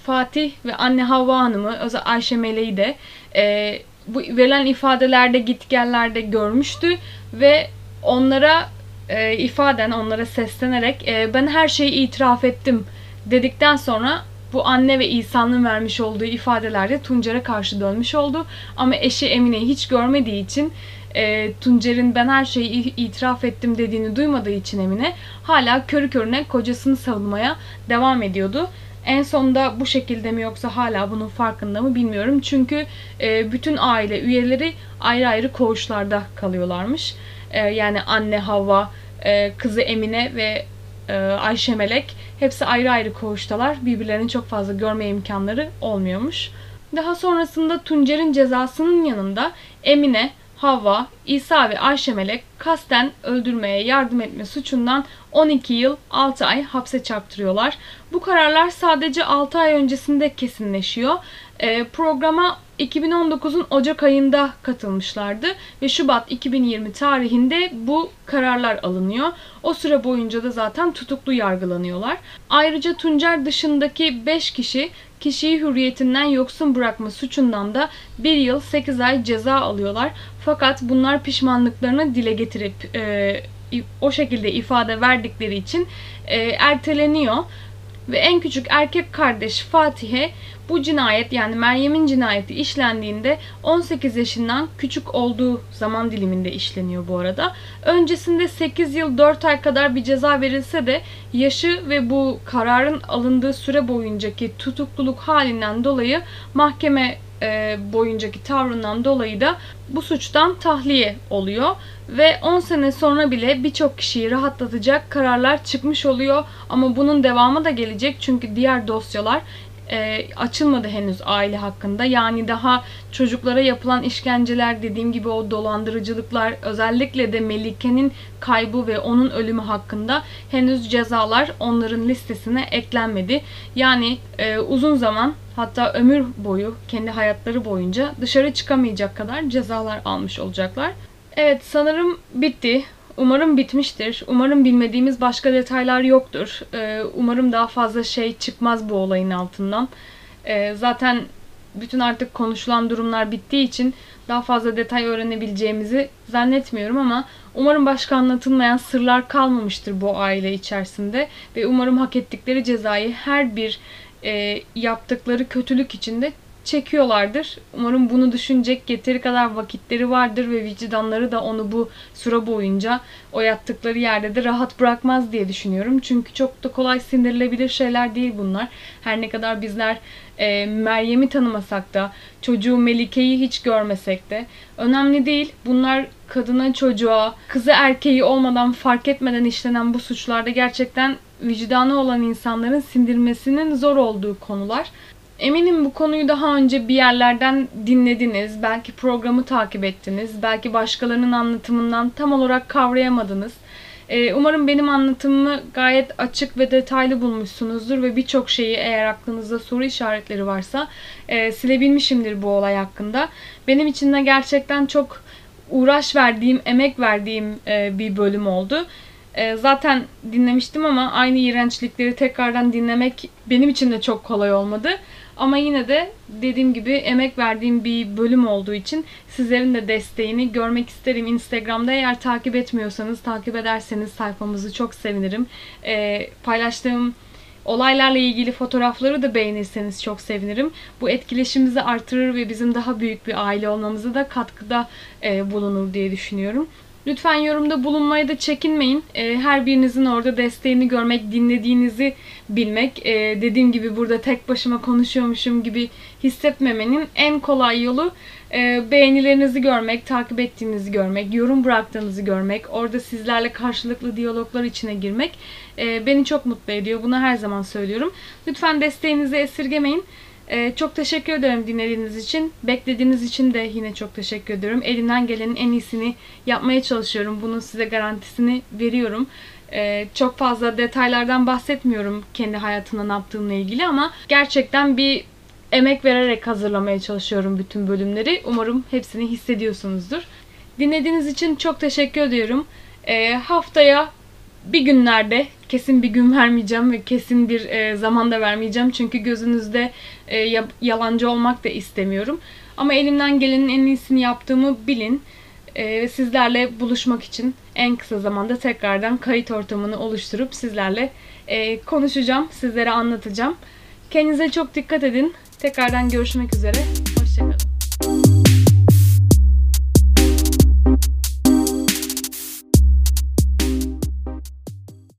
Fatih ve anne Havva Hanım'ı, özel Ayşe Meleği de e, bu verilen ifadelerde gitgellerde görmüştü ve onlara e, ifaden onlara seslenerek e, ben her şeyi itiraf ettim dedikten sonra bu anne ve İsa'nın vermiş olduğu ifadelerde Tuncer'e karşı dönmüş oldu. Ama eşi Emine'yi hiç görmediği için e, Tuncer'in ben her şeyi itiraf ettim dediğini duymadığı için Emine hala körü körüne kocasını savunmaya devam ediyordu. En sonunda bu şekilde mi yoksa hala bunun farkında mı bilmiyorum. Çünkü e, bütün aile üyeleri ayrı ayrı koğuşlarda kalıyorlarmış. E, yani anne Havva, e, kızı Emine ve e, Ayşe Melek hepsi ayrı ayrı koğuştalar. Birbirlerini çok fazla görme imkanları olmuyormuş. Daha sonrasında Tuncer'in cezasının yanında Emine, Havva, İsa ve Ayşe Melek kasten öldürmeye yardım etme suçundan 12 yıl 6 ay hapse çarptırıyorlar. Bu kararlar sadece 6 ay öncesinde kesinleşiyor. E, programa 2019'un Ocak ayında katılmışlardı ve Şubat 2020 tarihinde bu kararlar alınıyor. O süre boyunca da zaten tutuklu yargılanıyorlar. Ayrıca Tuncer dışındaki 5 kişi kişiyi hürriyetinden yoksun bırakma suçundan da 1 yıl 8 ay ceza alıyorlar. Fakat bunlar pişmanlıklarını dile getirip e, o şekilde ifade verdikleri için e, erteleniyor. Ve en küçük erkek kardeş Fatih'e bu cinayet yani Meryem'in cinayeti işlendiğinde 18 yaşından küçük olduğu zaman diliminde işleniyor bu arada. Öncesinde 8 yıl 4 ay kadar bir ceza verilse de yaşı ve bu kararın alındığı süre boyuncaki tutukluluk halinden dolayı mahkeme e, boyuncaki tavrından dolayı da bu suçtan tahliye oluyor. Ve 10 sene sonra bile birçok kişiyi rahatlatacak kararlar çıkmış oluyor. Ama bunun devamı da gelecek. Çünkü diğer dosyalar e, açılmadı henüz aile hakkında. Yani daha çocuklara yapılan işkenceler dediğim gibi o dolandırıcılıklar özellikle de Melike'nin kaybı ve onun ölümü hakkında henüz cezalar onların listesine eklenmedi. Yani e, uzun zaman hatta ömür boyu kendi hayatları boyunca dışarı çıkamayacak kadar cezalar almış olacaklar. Evet sanırım bitti. Umarım bitmiştir. Umarım bilmediğimiz başka detaylar yoktur. Ee, umarım daha fazla şey çıkmaz bu olayın altından. Ee, zaten bütün artık konuşulan durumlar bittiği için daha fazla detay öğrenebileceğimizi zannetmiyorum ama umarım başka anlatılmayan sırlar kalmamıştır bu aile içerisinde ve umarım hak ettikleri cezayı her bir e, yaptıkları kötülük içinde çekiyorlardır. Umarım bunu düşünecek yeteri kadar vakitleri vardır ve vicdanları da onu bu süre boyunca o yattıkları yerde de rahat bırakmaz diye düşünüyorum. Çünkü çok da kolay sindirilebilir şeyler değil bunlar. Her ne kadar bizler e, Meryem'i tanımasak da, çocuğu Melike'yi hiç görmesek de önemli değil. Bunlar kadına, çocuğa, kızı erkeği olmadan fark etmeden işlenen bu suçlarda gerçekten vicdanı olan insanların sindirmesinin zor olduğu konular. Eminim bu konuyu daha önce bir yerlerden dinlediniz, belki programı takip ettiniz, belki başkalarının anlatımından tam olarak kavrayamadınız. Ee, umarım benim anlatımımı gayet açık ve detaylı bulmuşsunuzdur ve birçok şeyi eğer aklınızda soru işaretleri varsa e, silebilmişimdir bu olay hakkında. Benim için de gerçekten çok uğraş verdiğim, emek verdiğim e, bir bölüm oldu. E, zaten dinlemiştim ama aynı iğrençlikleri tekrardan dinlemek benim için de çok kolay olmadı. Ama yine de dediğim gibi emek verdiğim bir bölüm olduğu için sizlerin de desteğini görmek isterim. Instagram'da eğer takip etmiyorsanız takip ederseniz sayfamızı çok sevinirim. E, paylaştığım olaylarla ilgili fotoğrafları da beğenirseniz çok sevinirim. Bu etkileşimimizi artırır ve bizim daha büyük bir aile olmamıza da katkıda e, bulunur diye düşünüyorum. Lütfen yorumda bulunmaya da çekinmeyin. E, her birinizin orada desteğini görmek, dinlediğinizi bilmek, e, dediğim gibi burada tek başıma konuşuyormuşum gibi hissetmemenin en kolay yolu e, beğenilerinizi görmek, takip ettiğinizi görmek, yorum bıraktığınızı görmek, orada sizlerle karşılıklı diyaloglar içine girmek beni çok mutlu ediyor. Bunu her zaman söylüyorum. Lütfen desteğinizi esirgemeyin. Ee, çok teşekkür ederim dinlediğiniz için. Beklediğiniz için de yine çok teşekkür ediyorum. Elimden gelenin en iyisini yapmaya çalışıyorum. Bunun size garantisini veriyorum. Ee, çok fazla detaylardan bahsetmiyorum kendi hayatımda ne yaptığımla ilgili ama gerçekten bir emek vererek hazırlamaya çalışıyorum bütün bölümleri. Umarım hepsini hissediyorsunuzdur. Dinlediğiniz için çok teşekkür ediyorum. Ee, haftaya bir günlerde kesin bir gün vermeyeceğim ve kesin bir e, zaman da vermeyeceğim. Çünkü gözünüzde e, yalancı olmak da istemiyorum. Ama elimden gelenin en iyisini yaptığımı bilin. E, sizlerle buluşmak için en kısa zamanda tekrardan kayıt ortamını oluşturup sizlerle e, konuşacağım, sizlere anlatacağım. Kendinize çok dikkat edin. Tekrardan görüşmek üzere.